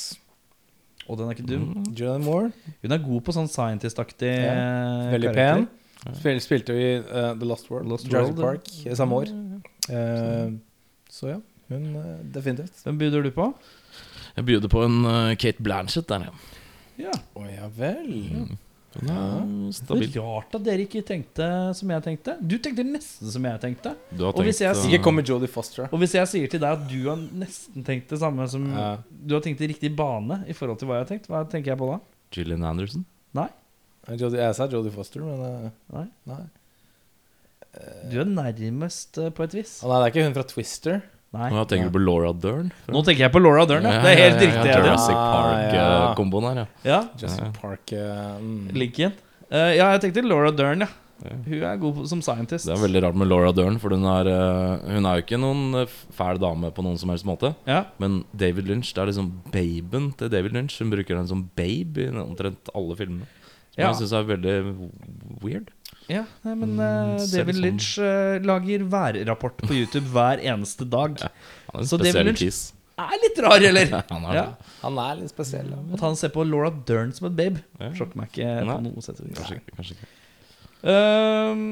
Og den er ikke dum. Julianne Moore Hun er god på sånn scientist-aktig Ja, eh, Veldig karakter. pen. Spil, spilte jo i eh, The Lost World, Lost Jurassic World, Park, i samme år. Eh, så ja, hun eh, definitivt. Hvem byr du på? Jeg byr på en eh, Kate Blanchett der, ja. Ja. Å ja vel. Mm. Er Det stabil. er rart at dere ikke tenkte som jeg tenkte. Du tenkte nesten som jeg tenkte. Du har Og hvis jeg tenkt, Ikke eh, Jodie Foster. Og hvis jeg sier til deg at du har nesten tenkt det samme som Ja. Du har tenkt i riktig bane i forhold til hva jeg har tenkt, hva tenker jeg på da? Gillian Anderson. Nei. Jeg sa Jodie Foster, men eh, Nei. nei. Du er nærmest eh, på et vis. Å, nei, det er ikke hun fra Twister. Nei. Nå tenker du på Laura Dern. Nå tenker jeg på Laura Dern, ja. Det er helt riktig. Ja. Jurassic Ah, ja. Park-komboen her, ja. Ja, Jurassic Park eh, mm. Linken. Uh, ja, jeg tenkte Laura Dern, ja. Hun er god som scientist. Det er veldig rart med Laura Dern, for hun er, eh, hun er jo ikke noen eh, fæl dame på noen som helst måte. Ja. Men David Lynch, det er liksom baben til David Lynch. Hun bruker den som babe i omtrent alle filmene. Som Ja. jeg syns er veldig weird. Ja, nei, men Mm, uh, David Lynch uh, lager værrapport på YouTube hver eneste dag. Han er en Så David Lynch- kiss. Er litt rar, eller? Han er Ja. Han er litt spesiell. Ja. At han ser på Laura Dern som et babe, Ja. sjokker meg ikke Nei. på noe sett. Kanskje, kanskje ikke. Ehm,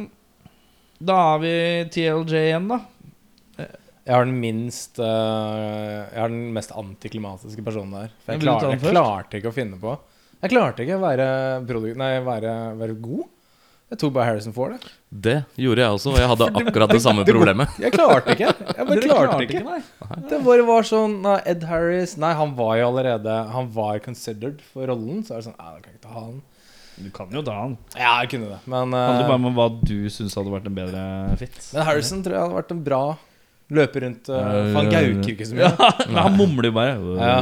da har vi TLJ igjen, da. Jeg har den minst eh, Jeg har den mest antiklimatiske personen der. For jeg, Vil du klar, jeg klarte ikke å finne på Jeg klarte ikke å være, nei, være, være god. Jeg tok bare Harrison Ford. det. Det gjorde jeg også, og jeg hadde akkurat det samme problemet. jeg klarte ikke. Jeg bare klarte ikke. nei. Det bare var sånn nei, Ed Harris Nei, han var jo allerede Han var considered for rollen. Så er det sånn Nei, da kan jeg ikke ta han. Du kan jo ta han. Ja, jeg kunne det. Men, uh, handler eh, bare om hva du syns hadde vært en bedre fit. men Harrison tror jeg hadde vært en bra løper rundt uh, For han gauker ikke så mye. Ja, men han mumler jo bare. Ja.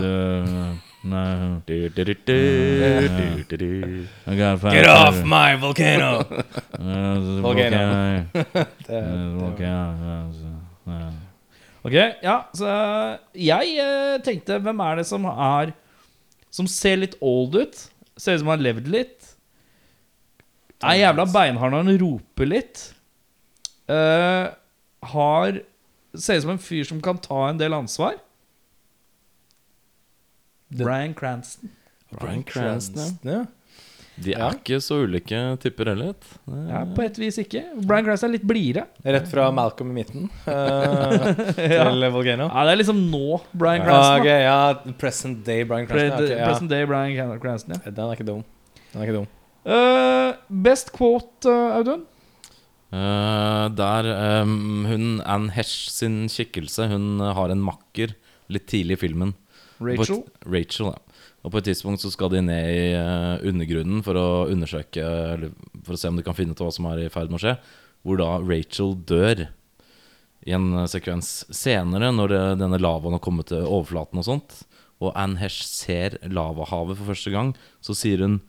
Nei, Do, do, do, do, do, do. I got five Get off my volcano! Volcano. Ok, ja, så jeg eh, tenkte Hvem er det som er Som ser litt old ut? Ser ut som han har levd litt. Er jævla beinhard når han roper litt. Eh, har Ser ut som en fyr som kan ta en del ansvar. Bryan Cranston. Bryan Cranston, ja. De er Ja. ikke så ulike typer heller. Ja, på et vis ikke. Bryan Cranston er litt blidere. Rett fra Malcolm i midten uh, til Volcano. Ja, det er liksom nå Bryan Ah, Cranston. ok, da. ja, present day Bryan Cranston. Pre- ja, ja. Present day Bryan Cranston, ja. Den er ikke dum. Den er ikke dum. Uh, best quote, uh, Audun? Uh, der um, hun Anne Hesh sin kikkelse Hun eh, har en makker litt tidlig i filmen. Rachel. Et, Rachel, ja. Og på et tidspunkt så skal de ned i eh, undergrunnen for å undersøke Eller for å se om de kan finne ut hva som er i ferd med å skje. Hvor da Rachel dør i en eh, sekvens senere, når det, denne lavaen har kommet til overflaten og sånt. Og Anne Hesh ser lavahavet for første gang, så sier hun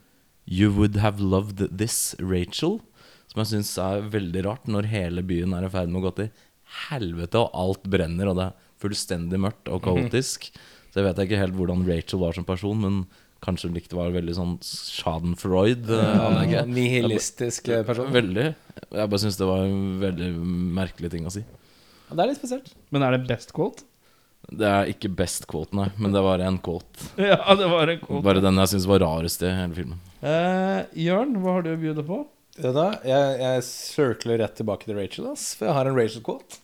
You would have loved this, Rachel. Som jeg syns er veldig rart, når hele byen er i ferd med å gå til helvete, og alt brenner, og det er fullstendig mørkt og kaotisk. Så jeg vet ikke helt hvordan Rachel var som person, men kanskje hun likte var veldig sånn Schadenfreud-anlegget. Nihilistisk eh, person. Veldig. Jeg bare syns det var en veldig merkelig ting å si. Ja, Det er litt spesielt. Men er det best quote? Det er ikke best quote, nei, men det var en quote. Ja, det var en quote. Bare den jeg syns var rarest i hele filmen. Eh, Jørn, hva har du å bjude på? Det da. Jeg, jeg circler rett tilbake til Rachel, ass, for jeg har en Rachel-quote.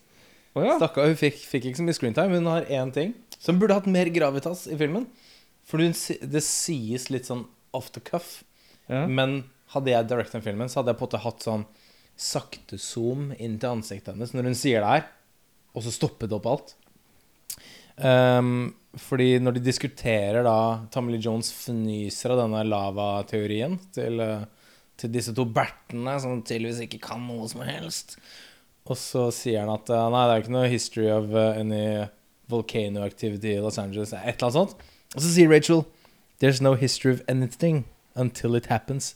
Oh, ja. Stakkar, hun fikk, fikk ikke så mye screentime. Hun har én ting som burde hatt mer gravitas i filmen. For det sies litt sånn off the cuff. ja. Men hadde jeg directet den filmen, så hadde jeg på en måte hatt sånn sakte zoom inn til ansiktet hennes når hun sier det her, og så stoppet opp alt. Um, fordi når de diskuterer da Tommy Jones fnyser av denne lavateorien til, eh, til disse to bertene som tydeligvis ikke kan noe som helst. Og så sier han at eh, nei, det er ikke noe history of eh, any volcano activity i Los Angeles. Et eller annet sånt. Og så sier Rachel There's no history of anything until it happens.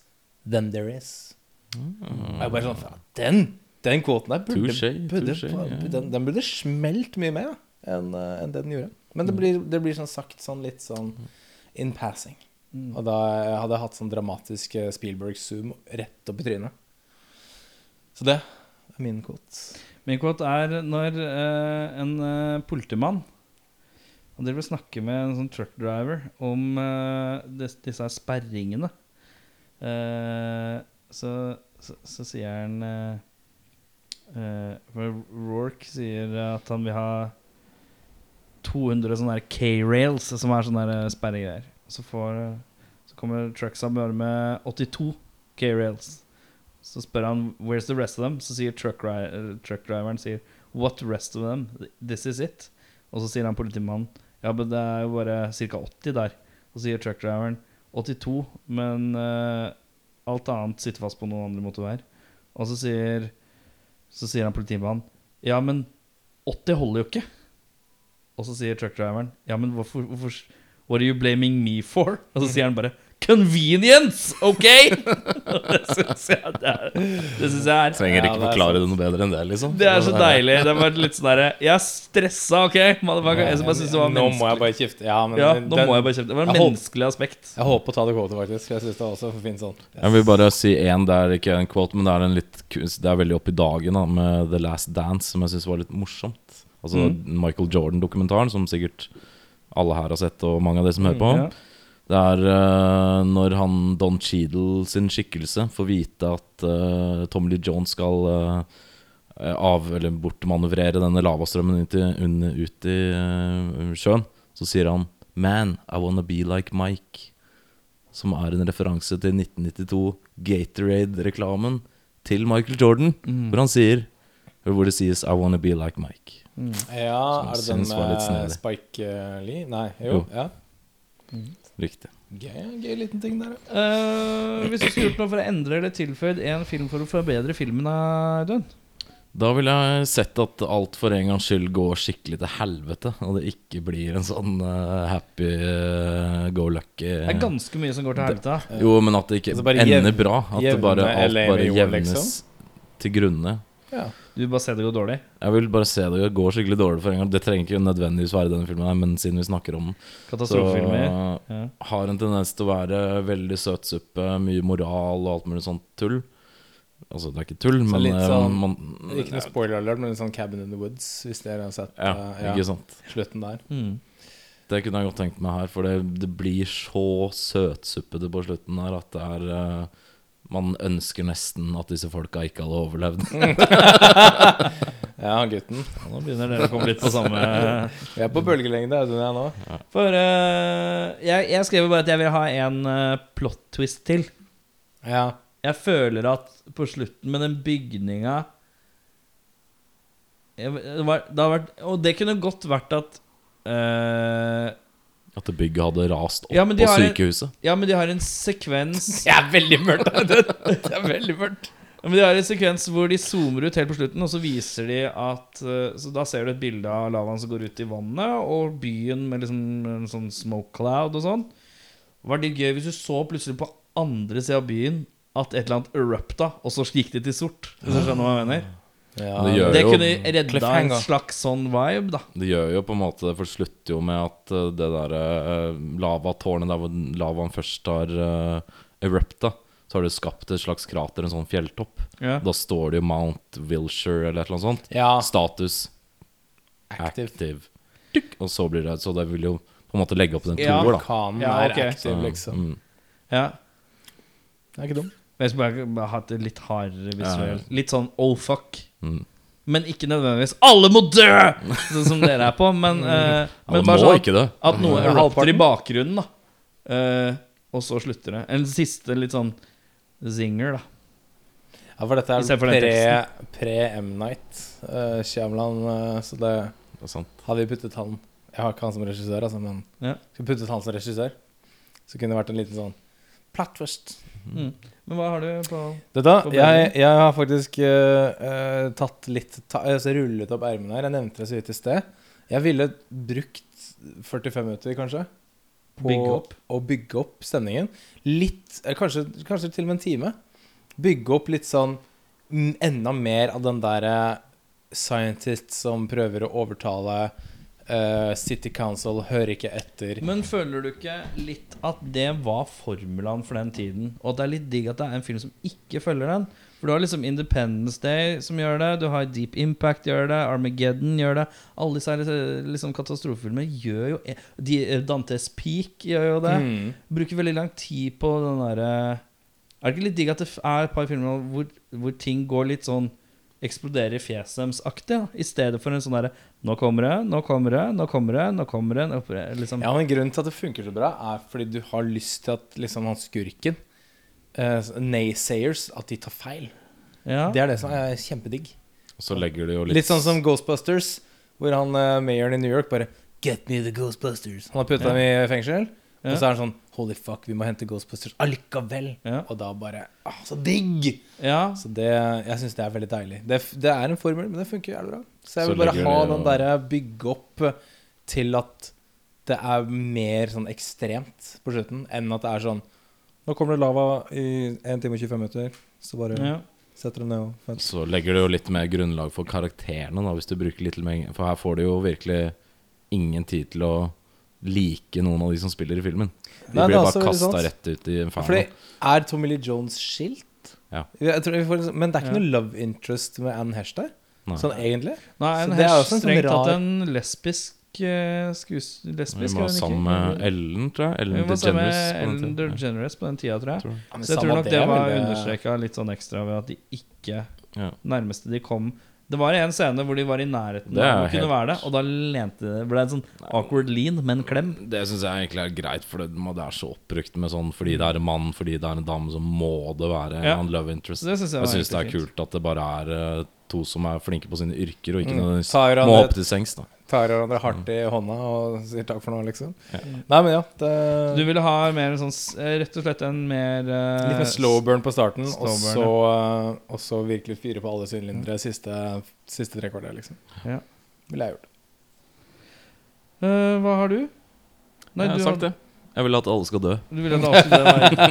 Then there is. Mm. jeg bare sånn Den den kvoten der burde, Touché, burde touché, ja. den, den burde smelt mye mer da, enn eh, enn det den gjorde. Men det blir, det blir sånn sagt sånn litt sånn in passing. Og da hadde jeg hatt sånn dramatisk eh, Spielberg-zoom rett opp i trynet. Så det er min quote. Min quote er når eh, en eh, politimann Han driver og snakker med en sånn truckdriver om eh, dis, disse her sperringene. Eh, så så, så sier han eh, eh, for Rourke sier at han vil ha 200 sånne K-rails, som er sånne der eh, sperregreier. Så, eh, så kommer trucksa bare med 82 K-rails. Så spør han 'Where's the rest of them?' Så sier truck eh, truckdriveren sier 'What rest of them? This is it'. Og så sier han politimannen 'Ja, men det er jo bare ca. 80 der'. Så sier truckdriveren 82, men uh, alt annet sitter fast på noen andre motorveier. Og så sier, så sier han politimannen Ja, men 80 holder jo ikke. Og så sier truckdriveren Ja, men hvorfor, hvorfor What are you blaming me for? Og så sier han bare Convenience! OK? det syns jeg det er Det synes jeg er Trenger Ja, ikke det er forklare det noe bedre enn det, liksom. Det er så deilig. Det var litt sånn derre Jeg er stressa, OK? motherfucker. Jeg bare synes det var Nå må jeg bare kjefte. Ja, men Ja, den- nå må jeg bare kjefte. Det var et menneskelig håper- aspekt. Jeg håper å ta det kvotet, faktisk. Jeg synes det var også fint sånn. Jeg vil bare si én, det er ikke en quote, men det er en litt Det er veldig opp i dagen da med The Last Dance, som jeg syns var litt morsomt. Altså Michael Jordan-dokumentaren, som sikkert alle her har sett, og mange av de som hører på. Ja. Det er uh, når han Don Cheadle sin skikkelse får vite at uh, Tommy Lee Jones skal uh, av, eller bortmanøvrere denne lavastrømmen ut i, under, ut i uh, sjøen, så sier han 'Man, I wanna be like Mike'. Som er en referanse til 1992 Gatorade-reklamen til Michael Jordan, Mm. hvor han sier Hvor det sies 'I wanna be like Mike'. Ja, er det den med. Spike eh, Lee? Nei, jo. Jo. Ja. Riktig. Gøy, gøy liten ting der, ja. Eh, hvis du skulle gjort noe for å endre eller tilføyd en film for å forbedre filmen, Audun? Da ville jeg sett at alt for en gangs skyld går skikkelig til helvete, og det ikke blir en sånn eh, happy eh, go lucky Det er ganske mye som går til helvete. Jo, men at det ikke Altså bare ender jevn- bra. At det jevne bare, alt LA bare jorden, jevnes liksom? til grunne. Ja. Du vil bare se det gå dårlig? Jeg vil bare se det gå skikkelig dårlig for en gang. Det trenger ikke nødvendigvis være denne filmen, her, men siden vi snakker om den, så Katastrofefilmer? Ja. har en tendens til å være veldig søtsuppe, mye moral og alt mulig sånt tull. Altså, det er ikke tull, men litt eh, sånn- man, Ikke noe spoiler alert, men en sånn Cabin in the Woods, hvis dere har sett Ja, ikke sant. slutten der. Mm. Det kunne jeg godt tenkt meg her, for det, det blir så søtsuppete på slutten her at det er eh, Man ønsker nesten at disse folka ikke hadde overlevd. Ja, gutten. Ja, Nå begynner dere å komme litt på samme Vi er på bølgelengde, Audun og jeg nå. For uh, jeg, jeg skriver bare at jeg vil ha en uh, plot twist til. Ja. Jeg føler at på slutten med den bygninga jeg, det, var, det vært, Og det kunne godt vært at eh, At bygget hadde rast opp Ja, på sykehuset? en-. Ja, men de har en sekvens Det er veldig mørkt, Det, Det er veldig mørkt. Ja, men De har en sekvens hvor de zoomer ut helt på slutten, og så viser de at eh, Så da ser du et bilde av lavaen som går ut i vannet, og byen med liksom en sånn smoke cloud og sånn. Var det gøy hvis du så plutselig på andre sida av byen at et eller annet erupta, og så gikk det til sort. Hvis du skjønner hva jeg mener? Ja, Det gjør Det jo- kunne redda en slags sånn vibe, da. Det gjør jo på en måte For det slutter jo med at eh, det der uh, lavatårnet der hvor lavaen først har uh, erupta, så har det skapt et slags krater, en sånn fjelltopp. Ja. Da står det jo Mount Wilshire eller et eller annet sånt. Ja. Status Active. active. Og så blir det Så det vil jo på en måte legge opp den Ja. toer, da. Kan Ja, er ok. aktiv, liksom. mm. ja. Det er ikke dumt. Jeg skulle bare, bare hatt det litt hardere visuelt. Ja. Litt sånn oh fuck. Mm. Men ikke nødvendigvis 'alle må dø!' Sånn som dere er på. Men, uh, Alle men bare må sånn at, at noe erupter halter i bakgrunnen, da. Uh, og så slutter det. En siste litt sånn zinger, da. Ja, for dette er den pre- pre-M-Night, uh, Shyamalan, uh, så det Det hadde vi puttet han Jeg har ikke han som regissør, altså, men Ja. skal vi puttet han som regissør, så kunne det vært en liten sånn plot twist. Mm. Men hva har du på Dette, På jeg, jeg har faktisk eh, tatt litt ta, altså Rullet opp ermene her. Jeg nevnte det så vidt i sted. Jeg ville brukt 45 minutter, kanskje, på Bygge å bygge opp stemningen. Litt eh, kanskje, kanskje til og med en time. Bygge opp litt sånn mm, Enda mer av den derre scientist som prøver å overtale eh, City Council, hører ikke etter. Men føler du ikke litt at det var formulaen for den tiden? Og at det er litt digg at det er en film som ikke følger den? For du har liksom Independence Day som gjør det, du har Deep Impact gjør det, Armageddon gjør det. Alle disse liksom katastrofefilmer gjør jo de, Dantes Peak gjør jo det. Mm. Bruker veldig lang tid på den derre Er det ikke litt digg at det er et par filmer hvor, hvor ting går litt sånn Eksploderer i fjeset deres-aktig, Ja. i stedet for en sånn derre Nå kommer det, nå kommer det, nå kommer det, nå kommer det. Nå det liksom. Ja, men Grunnen til at det funker så bra, er fordi du har lyst til at liksom han skurken uh, Naysayers, at de tar feil. Ja. Det er det som er kjempedigg. Og så legger du jo litt Litt sånn som Ghostbusters, hvor han uh, mayoren i New York bare Get me the Ghostbusters. Han har putta Ja. dem i fengsel, Ja. og så er han sånn Holy fuck, vi må hente Ghostbusters allikevel. Ja. Og da bare ah, Så digg! ja. Så det, jeg syns det er veldig deilig. Det, det er en formel, men det funker jævlig bra. Så jeg Så vil bare ha de den derre bygge opp eh, til at det er mer sånn ekstremt på slutten, enn at det er sånn Nå kommer det lava i 1 time og 25 minutter, så bare ja. setter du ned og fett. Så legger det jo litt mer grunnlag for karakterene, da, hvis du bruker litt mer For her får du jo virkelig ingen tid til å like noen av de som spiller i filmen. De Nei, blir bare kasta rett ut i inferno. Er Tommy Lee Jones skilt? Ja. Jeg tror vi får, liksom- men det er ikke Ja. noe love interest med Anne Hesh der? Nei. Sånn egentlig? Nei, Anne Hesh det er også en sånn strengt tatt en lesbisk Skues, lesbisk, Vi var sammen med Ellen, tror jeg. Ellen Hun var sammen med DeGeneres. på den Ellen. DeGeneres på den tida, tror jeg. Tror jeg. Ja, Så jeg tror nok det det var eh, understreka litt sånn ekstra ved at de ikke Ja. Nærmeste de kom Det var en scene hvor de var i nærheten Det av å kunne være det, og da lente det ble en sånn awkward lean, med en klem. Det syns jeg egentlig er greit, for det, er så oppbrukt med sånn fordi det er en mann, fordi det er en dame, så må det være Ja. en love interest. Det synes jeg Jeg syns det er fint. kult at det bare er eh, to som er flinke på sine yrker, og ikke Mm. må opp til sengs. da Tar hverandre hardt i hånda og sier takk for nå, liksom. Ja. Nei, men ja. Det, Du ville ha mer sånn eh, Rett og slett en mer uh, litt mer slow burn på starten, og slow burn, så, uh, og så virkelig fyre på alle sylindere siste, siste tre kvarter, liksom. Ja. Ville jeg gjort. Uh, Hva har du? Nei, jeg har du sagt det. Jeg vil at alle skal dø. Du vil at alt skulle være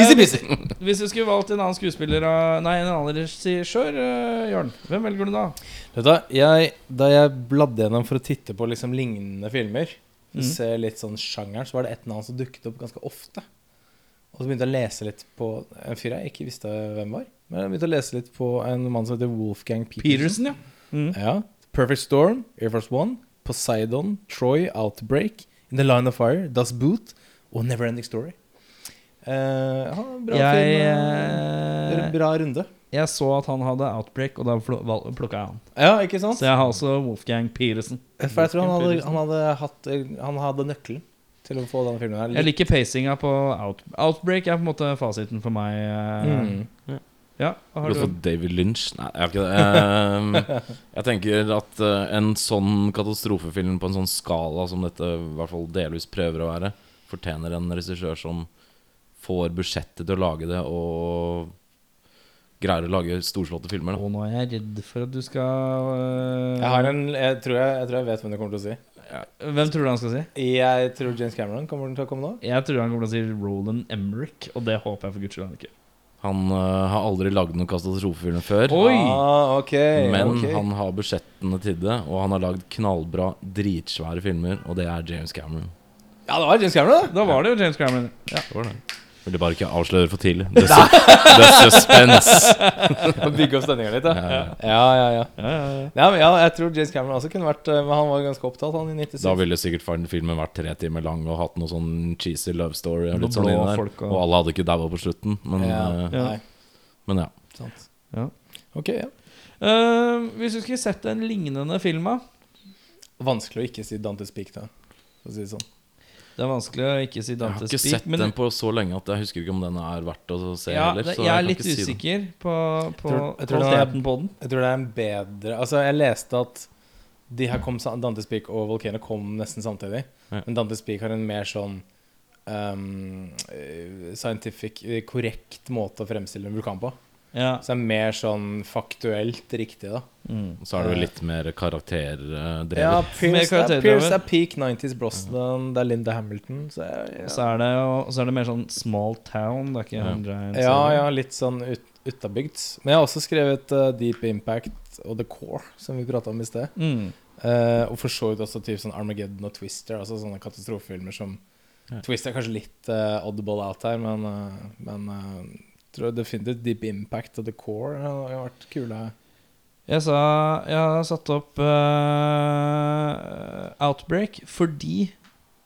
Easy peasy. Hvis du skulle valgt en annen skuespiller av- Nei, en annen regissør, uh, Jørn, hvem velger du da? Vet du hva, jeg, Da jeg bladde gjennom for å titte på liksom lignende filmer, for Mhm. å se litt sånn sjangeren, så var det et navn som dukket opp ganske ofte. Og så begynte jeg å lese litt på en fyr jeg ikke visste hvem var. Men jeg begynte å lese litt på en mann som heter Wolfgang Peterson. Peterson, ja. Mm. Ja. Perfect Storm, Air Force One, Poseidon, Troy, Outbreak, In the Line of Fire, Das Boot og Neverending Story. Uh, ja, bra Jeg, film. eh, Bra runde. jeg så at han hadde Outbreak, og da plukka jeg han. Ja, ikke sant? Så jeg har også Wolfgang Peterson. For jeg tror han hadde, han hadde, hatt, han hadde nøkkelen til å få denne filmen her. Jeg liker pacinga på Out Outbreak. er på en måte fasiten for meg. Mm. Ja, hva har du? for David Lynch? Nei, jeg har ikke det. Ehm, jeg tenker at en sånn katastrofefilm på en sånn skala som dette i hvert fall delvis prøver å være, fortjener en regissør som får budsjettet til å lage det, og greier å lage storslåtte filmer. Da. Å, nå er jeg redd for at du skal eh, Jeg, har en, jeg, tror jeg, jeg tror jeg vet hvem du kommer til å si. Hvem tror du han skal si? Jeg tror James Cameron kommer til å komme nå. Jeg tror han kommer til å si Roland Emmerich, og det håper jeg for guds skyld han ikke. Han eh, har aldri lagd noen katastrofefilmer før. Oi! Ah, okay, Men okay. han har budsjettene til det, og han har lagd knallbra, dritsvære filmer, og det er James Cameron. Ja, det var James Cameron, da. Da var det jo James Cameron. Ja. Det var det. Ville bare ikke avsløre for tidlig. The, er suspense. Å bygge opp stemninga litt, da. Ja, ja. Ja, ja, ja. Ja, ja, men ja, jeg tror James Cameron også kunne vært eh, Men han var jo ganske opptatt, han i 97. Da ville sikkert fan- filmen vært tre timer lang og hatt noe sånn cheesy love story. Og, Noe litt sånn blå inni der. folk og- og alle hadde ikke daua på slutten. Men ja. Ja. Nei, men ja. sant. Ja. Ok, ja. Eh, hvis du skulle sett en lignende film, da? Vanskelig å ikke si Dantes Peak, da. For å si det sånn. Det er vanskelig å ikke si Jeg har ikke Peak. sett men den på så lenge at jeg husker ikke om den er verdt å se ja, heller. det, Så jeg er litt usikker si på, på, jeg Tror- jeg tror den kvaliteten på den. Jeg tror det er en bedre Altså, jeg leste at de her kom Dantes Peak og Volcano kom nesten samtidig. Ja. Men Dantes Peak har en mer sånn um, scientific, eh, korrekt måte å fremstille en vulkan på. Ja. Så det er mer sånn faktuelt riktig, da. Mm. Så er det jo litt mer karakterdrevet. Ja, Pierce, er. Pierce er peak 90s Brosnan, det er Linda Hamilton. Så ja. Og så er det, jo- så er det mer sånn small town. Det er ikke Ja. giant ja, ja, litt sånn ut, utabygds. Men jeg har også skrevet uh, Deep Impact og The Core, som vi prata om i sted. Mm. Uh, og for så vidt også typ sånn Armageddon og Twister, altså sånne katastrofefilmer som Ja. Twister er kanskje litt uh, oddball out her, men, eh, men eh, tror definitivt Deep Impact og The Core har vært kule. Jeg sa Jeg har satt opp uh, Outbreak fordi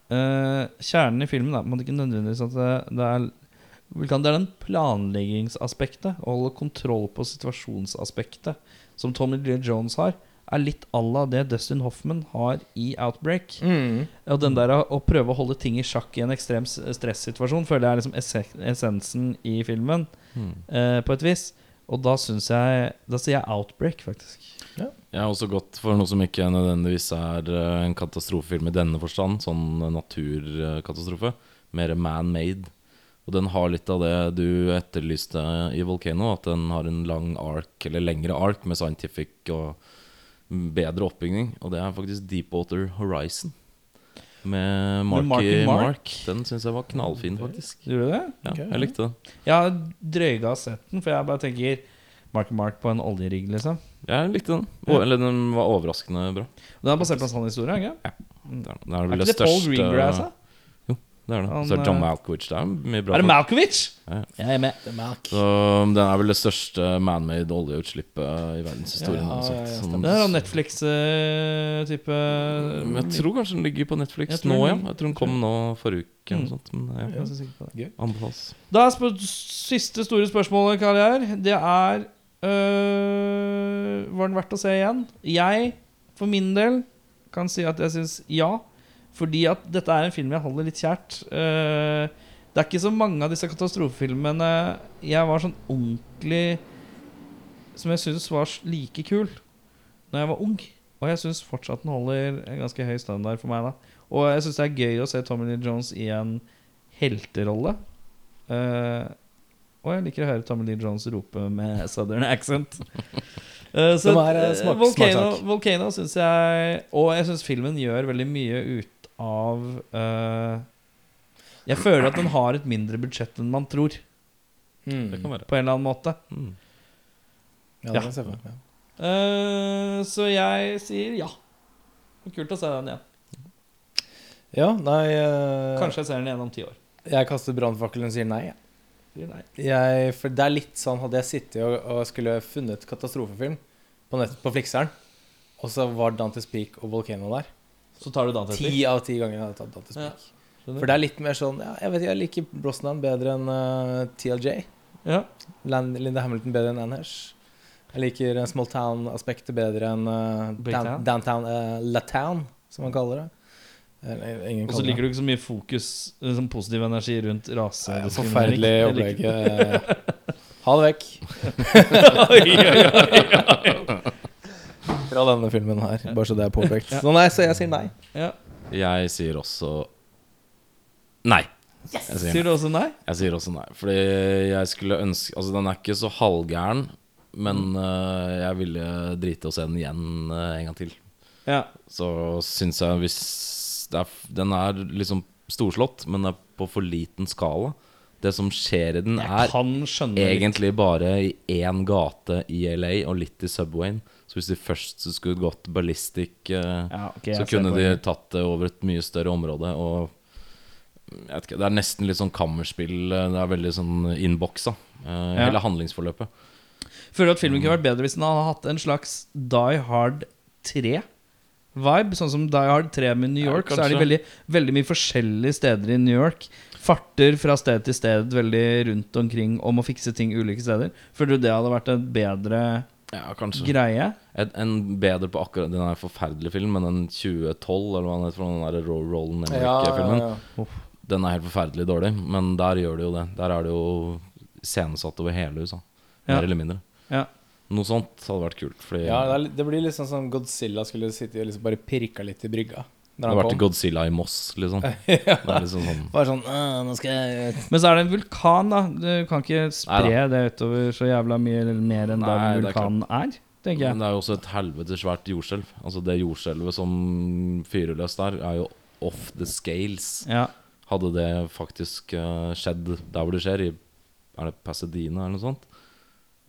uh, kjernen i filmen er ikke nødvendigvis at det, det er Det er den planleggingsaspektet, å holde kontroll på situasjonsaspektet, som Tommy Lee Jones har, er litt à la det Dustin Hoffman har i Outbreak. Mm. Og den der å prøve å holde ting i sjakk i en ekstrem stressituasjon føler jeg er liksom essensen i filmen, mm. eh, på et vis. Og da syns jeg Da sier jeg Outbreak, faktisk. Jeg har også gått for noe som ikke nødvendigvis er eh, en katastrofefilm i denne forstand, sånn naturkatastrofe. Mer man-made. Og den har litt av det du etterlyste i Volcano, at den har en lang ark, eller lengre ark, med scientific og bedre oppbygning. Og det er faktisk Deepwater Horizon. Med Marky, Marky Mark. Mark. Den syns jeg var knallfin, faktisk. Gjorde du det? Ja, okay, jeg likte den. Jeg har drøyga sett den, for jeg bare tenker Mark Mark på en oljerigg, liksom. Jeg likte den. O eller den var overraskende bra. Den er basert på en sann historie, ikke Det er, det er Er vel ikke det det Paul Greengrass, da? Det er det. Han, Så er John eh, Malkovich. Det er mye bra Er det. Malkovich? Ja, ja. Jeg er med. The Mac. Så den er vel det største man-made oljeutslippet i verdenshistorien. Ja, eller ja, ja, Sånn- Det er han Netflix-type Men jeg tror kanskje den ligger på Netflix Jeg nå, ja. Jeg tror den kom nå forrige uke. eller Mm. sånt, Men ja, er det. anbefales. Da er sp siste store spørsmålet, Karriere. Det er øh, Var den verdt å se igjen? Jeg, for min del, kan si at jeg syns ja. Fordi at dette er en film jeg holder litt kjært. Eh, det er ikke så mange av disse katastrofefilmene jeg var sånn ordentlig Som jeg syns var like kul Når jeg var ung. Og jeg syns fortsatt den holder en ganske høy standard for meg. da Og jeg syns det er gøy å se Tommy Lee Jones i en helterolle. Eh, og jeg liker å høre Tommy Lee Jones rope med southern accent. Eh, så er, smak- Volcano, smakssak. Volcano syns jeg Og jeg syns filmen gjør veldig mye ut av uh, Jeg føler at den har et mindre budsjett enn man tror, Mm. Det kan være. på en eller annen måte. Mm. Ja, det kan se for. Ja. Uh, så jeg sier ja. Kult å se den igjen. Ja, nei uh, Kanskje jeg ser den igjen om ti år. Jeg kaster brannfakkelen og sier nei. jeg. Jeg, for det er litt sånn Hadde jeg sittet og, og skulle funnet katastrofefilm på, nett, på Flikseren, og så var Dante's Peak og Volcano der Så tar du Dante Ti av ti ganger jeg tatt Dante's. Peak. For det er litt mer sånn ja, Jeg vet jeg liker Brosnan bedre enn uh, TLJ. Ja. Linda Hamilton bedre enn Anne Jeg liker eh, Small Town-aspektet bedre enn uh, Dan? Downtown uh, La Town, som man kaller det. Og så liker du ikke så mye fokus Sånn positiv energi rundt rase. Ja. Forferdelig opplegg. eh, Ha det vekk oi, oi, oi. Fra denne filmen her. Bare så det er påpekt. Ja. Så nei, så jeg sier nei. Ja. Jeg sier også nei. Jeg sier Sier du også nei? Jeg sier også nei. Fordi jeg skulle ønske Altså, den er ikke så halvgæren, men eh, jeg ville drite å se den igjen eh, en gang til. Ja. Så syns jeg hvis det er, Den er liksom storslått, men det er på for liten skala. Det som skjer i den, Jeg er skjønne litt. egentlig bare i én gate i LA og litt i Subwayen. Så hvis de først skulle gått ballistic, eh, ja, okay, så kunne de tatt det over et mye større område. Og ikke, Det er nesten litt sånn kammerspill. eh, Det er veldig sånn innboksa, eh, Ja. hele handlingsforløpet. Føler du at filmen kunne vært bedre hvis den hadde hatt en slags Die Hard 3-vibe? Sånn som Die Hard 3 med New Ja, York. så er de veldig, veldig mye forskjellige steder i New York. Farter fra sted til sted veldig rundt omkring om å fikse ting ulike steder. Føler du det hadde vært en bedre Ja, greie? en, en bedre på akkurat Den er en forferdelig film, men den 2012, eller hva den heter, den der Ro- Roland Emmerich-filmen, den er helt forferdelig dårlig. Men der gjør det jo det. Der er det jo scenesatt over hele USA. Ja. Mer eller mindre. Ja. Noe sånt hadde vært kult. Fordi Ja, det, er, det blir litt sånn Godzilla skulle sitte og liksom bare pirka litt i brygga. Det har vært kom. Godzilla i Moss, liksom. Det er liksom sånn Bare sånn Nå skal jeg Men så er det en vulkan, da. Du kan ikke spre Neida. det utover så jævla mye eller mer enn Nei, der det er vulkanen er, tenker jeg. Men det er jo også et helvete svært jordskjelv. Altså Det jordskjelvet som fyrer løs der, er jo off the scales. Ja. Hadde det faktisk uh, skjedd der hvor det skjer, i Er det Pasadena eller noe sånt?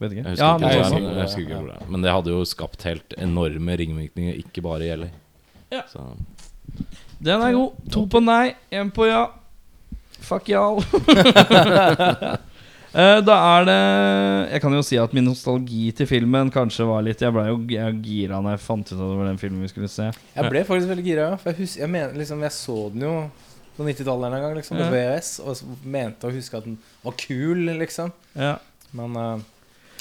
Vet ikke. Jeg husker, Ja, ikke, men jeg husker det er. jeg husker ikke hvor det er. Men det hadde jo skapt helt enorme ringvirkninger, ikke bare i LA. Ja. Så, Den er god. To på nei, én på ja. Fuck y'all. Eh, da er det Jeg kan jo si at min nostalgi til filmen kanskje var litt Jeg ble jo jeg gira når jeg fant ut at det var den filmen vi skulle se. Jeg ble faktisk veldig gira, for jeg, husker, jeg mener liksom Jeg så den jo på 90-tallet en gang, liksom, på VHS, og mente å huske at den var kul, liksom. Ja. Men eh,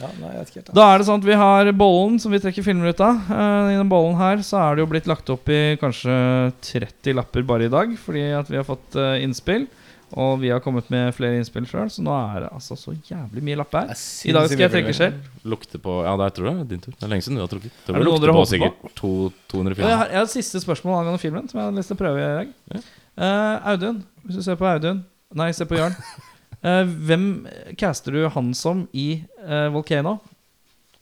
ja, nei, jeg vet ikke helt. Da. Da er det sånn at vi har bollen som vi trekker filmer ut av. Uh, I den bollen her så er det jo blitt lagt opp i kanskje 30 lapper bare i dag, fordi at vi har fått uh, innspill. Og vi har kommet med flere innspill sjøl, så nå er det altså så jævlig mye lapper her. Er I dag skal jeg trekke selv. Lukte på Ja, der tror jeg det er din tur. Det er lenge siden du har trukket. Er Tror det det lukter på på? sikkert to, 200 Og jeg har, jeg har et siste spørsmål angående filmen som jeg har lyst til å prøve i dag. Ja. Eh, Audun, hvis du ser på Audun Nei, se på Jørn. Eh, hvem caster du han som i eh, Volcano?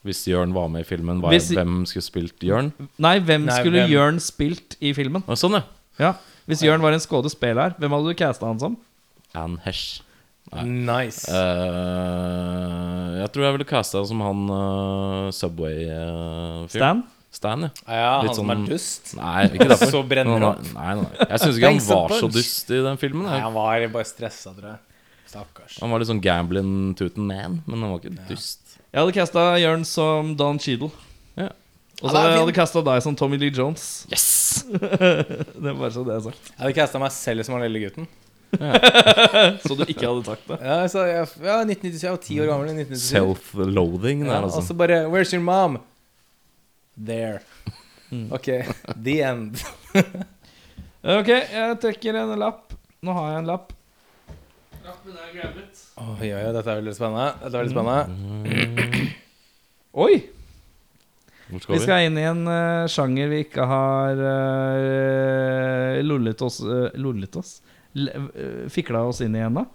Hvis Jørn var med i filmen, var, Hvis- hvem skulle spilt Jørn? Nei, hvem Nei, skulle hvem? Jørn spilt i filmen? Å, sånn, ja. Ja, Hvis Jørn var en skuespiller, hvem hadde du casta han som? Anne Hesh. Nei. Nice. Uh, jeg tror jeg ville casta som han uh, Subway-fyren. Stan? Stan, ja. ja, han sånn... som er sånn- dust. Nei, ikke derfor. Så brenner han- opp. Nei, nei, nei. Jeg syns ikke han var så bunch. dust i den filmen. Nei, han var bare stressa, tror jeg. Stakkars. Han var litt sånn gambling Tooten Man, men han var ikke dust. Jeg hadde casta Jørn som Don Cheadle. Ja. Og så Ja, hadde jeg casta deg som Tommy Lee Jones. Yes! Det er bare så det er sagt. Jeg hadde casta meg selv som han lille gutten. Så du ikke hadde sagt det. Ja, så jeg, ja 1997, jeg var ti år gammel Self-loathing Ja, altså. og så bare Where's your mom? There. Mm. Ok, the end. Ok, jeg trekker en lapp. Nå har jeg en lapp. Lappen er grabbet. Oi, oi, oi, dette er veldig spennende. Dette er veldig spennende. Mm. Oi! Hvor Vi skal vi? skal inn i en uh, sjanger vi ikke har uh, lollet oss uh, Lullet oss? L eh, fikla oss inn i ennå.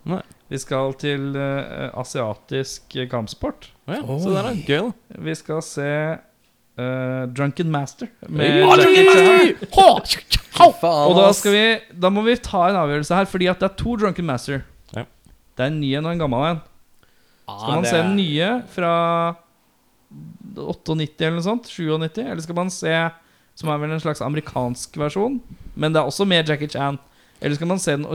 Vi skal til eh, asiatisk kampsport. Oh, ja, så der er gøy, da. Vi skal se eh, Drunken Master med. Jackie Chan. Og da, skal vi, da må vi ta en avgjørelse her, fordi at det er to Drunken Master. Det er en ny en og en gammel en. Ah, Skal man det se den nye fra 98 eller noe sånt? 97? Eller skal man se som er vel en slags amerikansk versjon? Men det er også med Jackie Chan. Eller skal man se den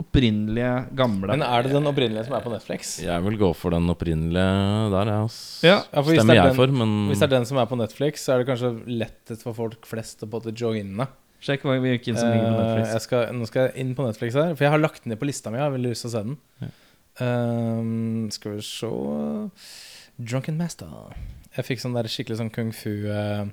opprinnelige, gamle? Men er det den opprinnelige som er på Netflix? Jeg vil gå for den opprinnelige der, jeg. Ja. Ja, for hvis Stemmer det er jeg den- for, men Hvis det er den som er på Netflix, så er det kanskje lettest for folk flest å både joine. Sjekk hvilken som ligger på Eh, Netflix. jeg skal, nå skal jeg inn på Netflix her, for jeg har lagt den ned på lista mi. Jeg har veldig lyst til å se den. Ja. Um, skal vi se Drunken Master. Jeg fikk sånn der skikkelig sånn kung fu-kick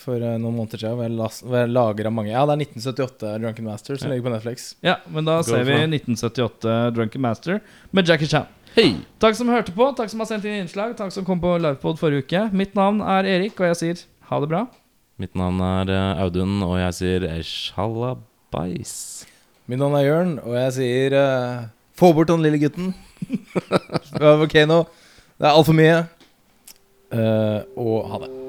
for uh, noen måneder siden. Hvor jeg, las- hvor jeg lagra mange Ja, det er 1978 Drunken Master som Ja. ligger på Netflix. Ja, men da Go ser vi 1978 Drunken Master med Jackie Chan. Hei! Takk som hørte på, takk som har sendt inn innslag, takk som kom på livepod forrige uke. Mitt navn er Erik, og jeg sier ha det bra. Mitt navn er eh, Audun, og jeg sier shalabais. Mitt navn er Jørn, og jeg sier uh, Få bort den lille gutten. ok nå. Det er altfor mye. Uh, og ha det.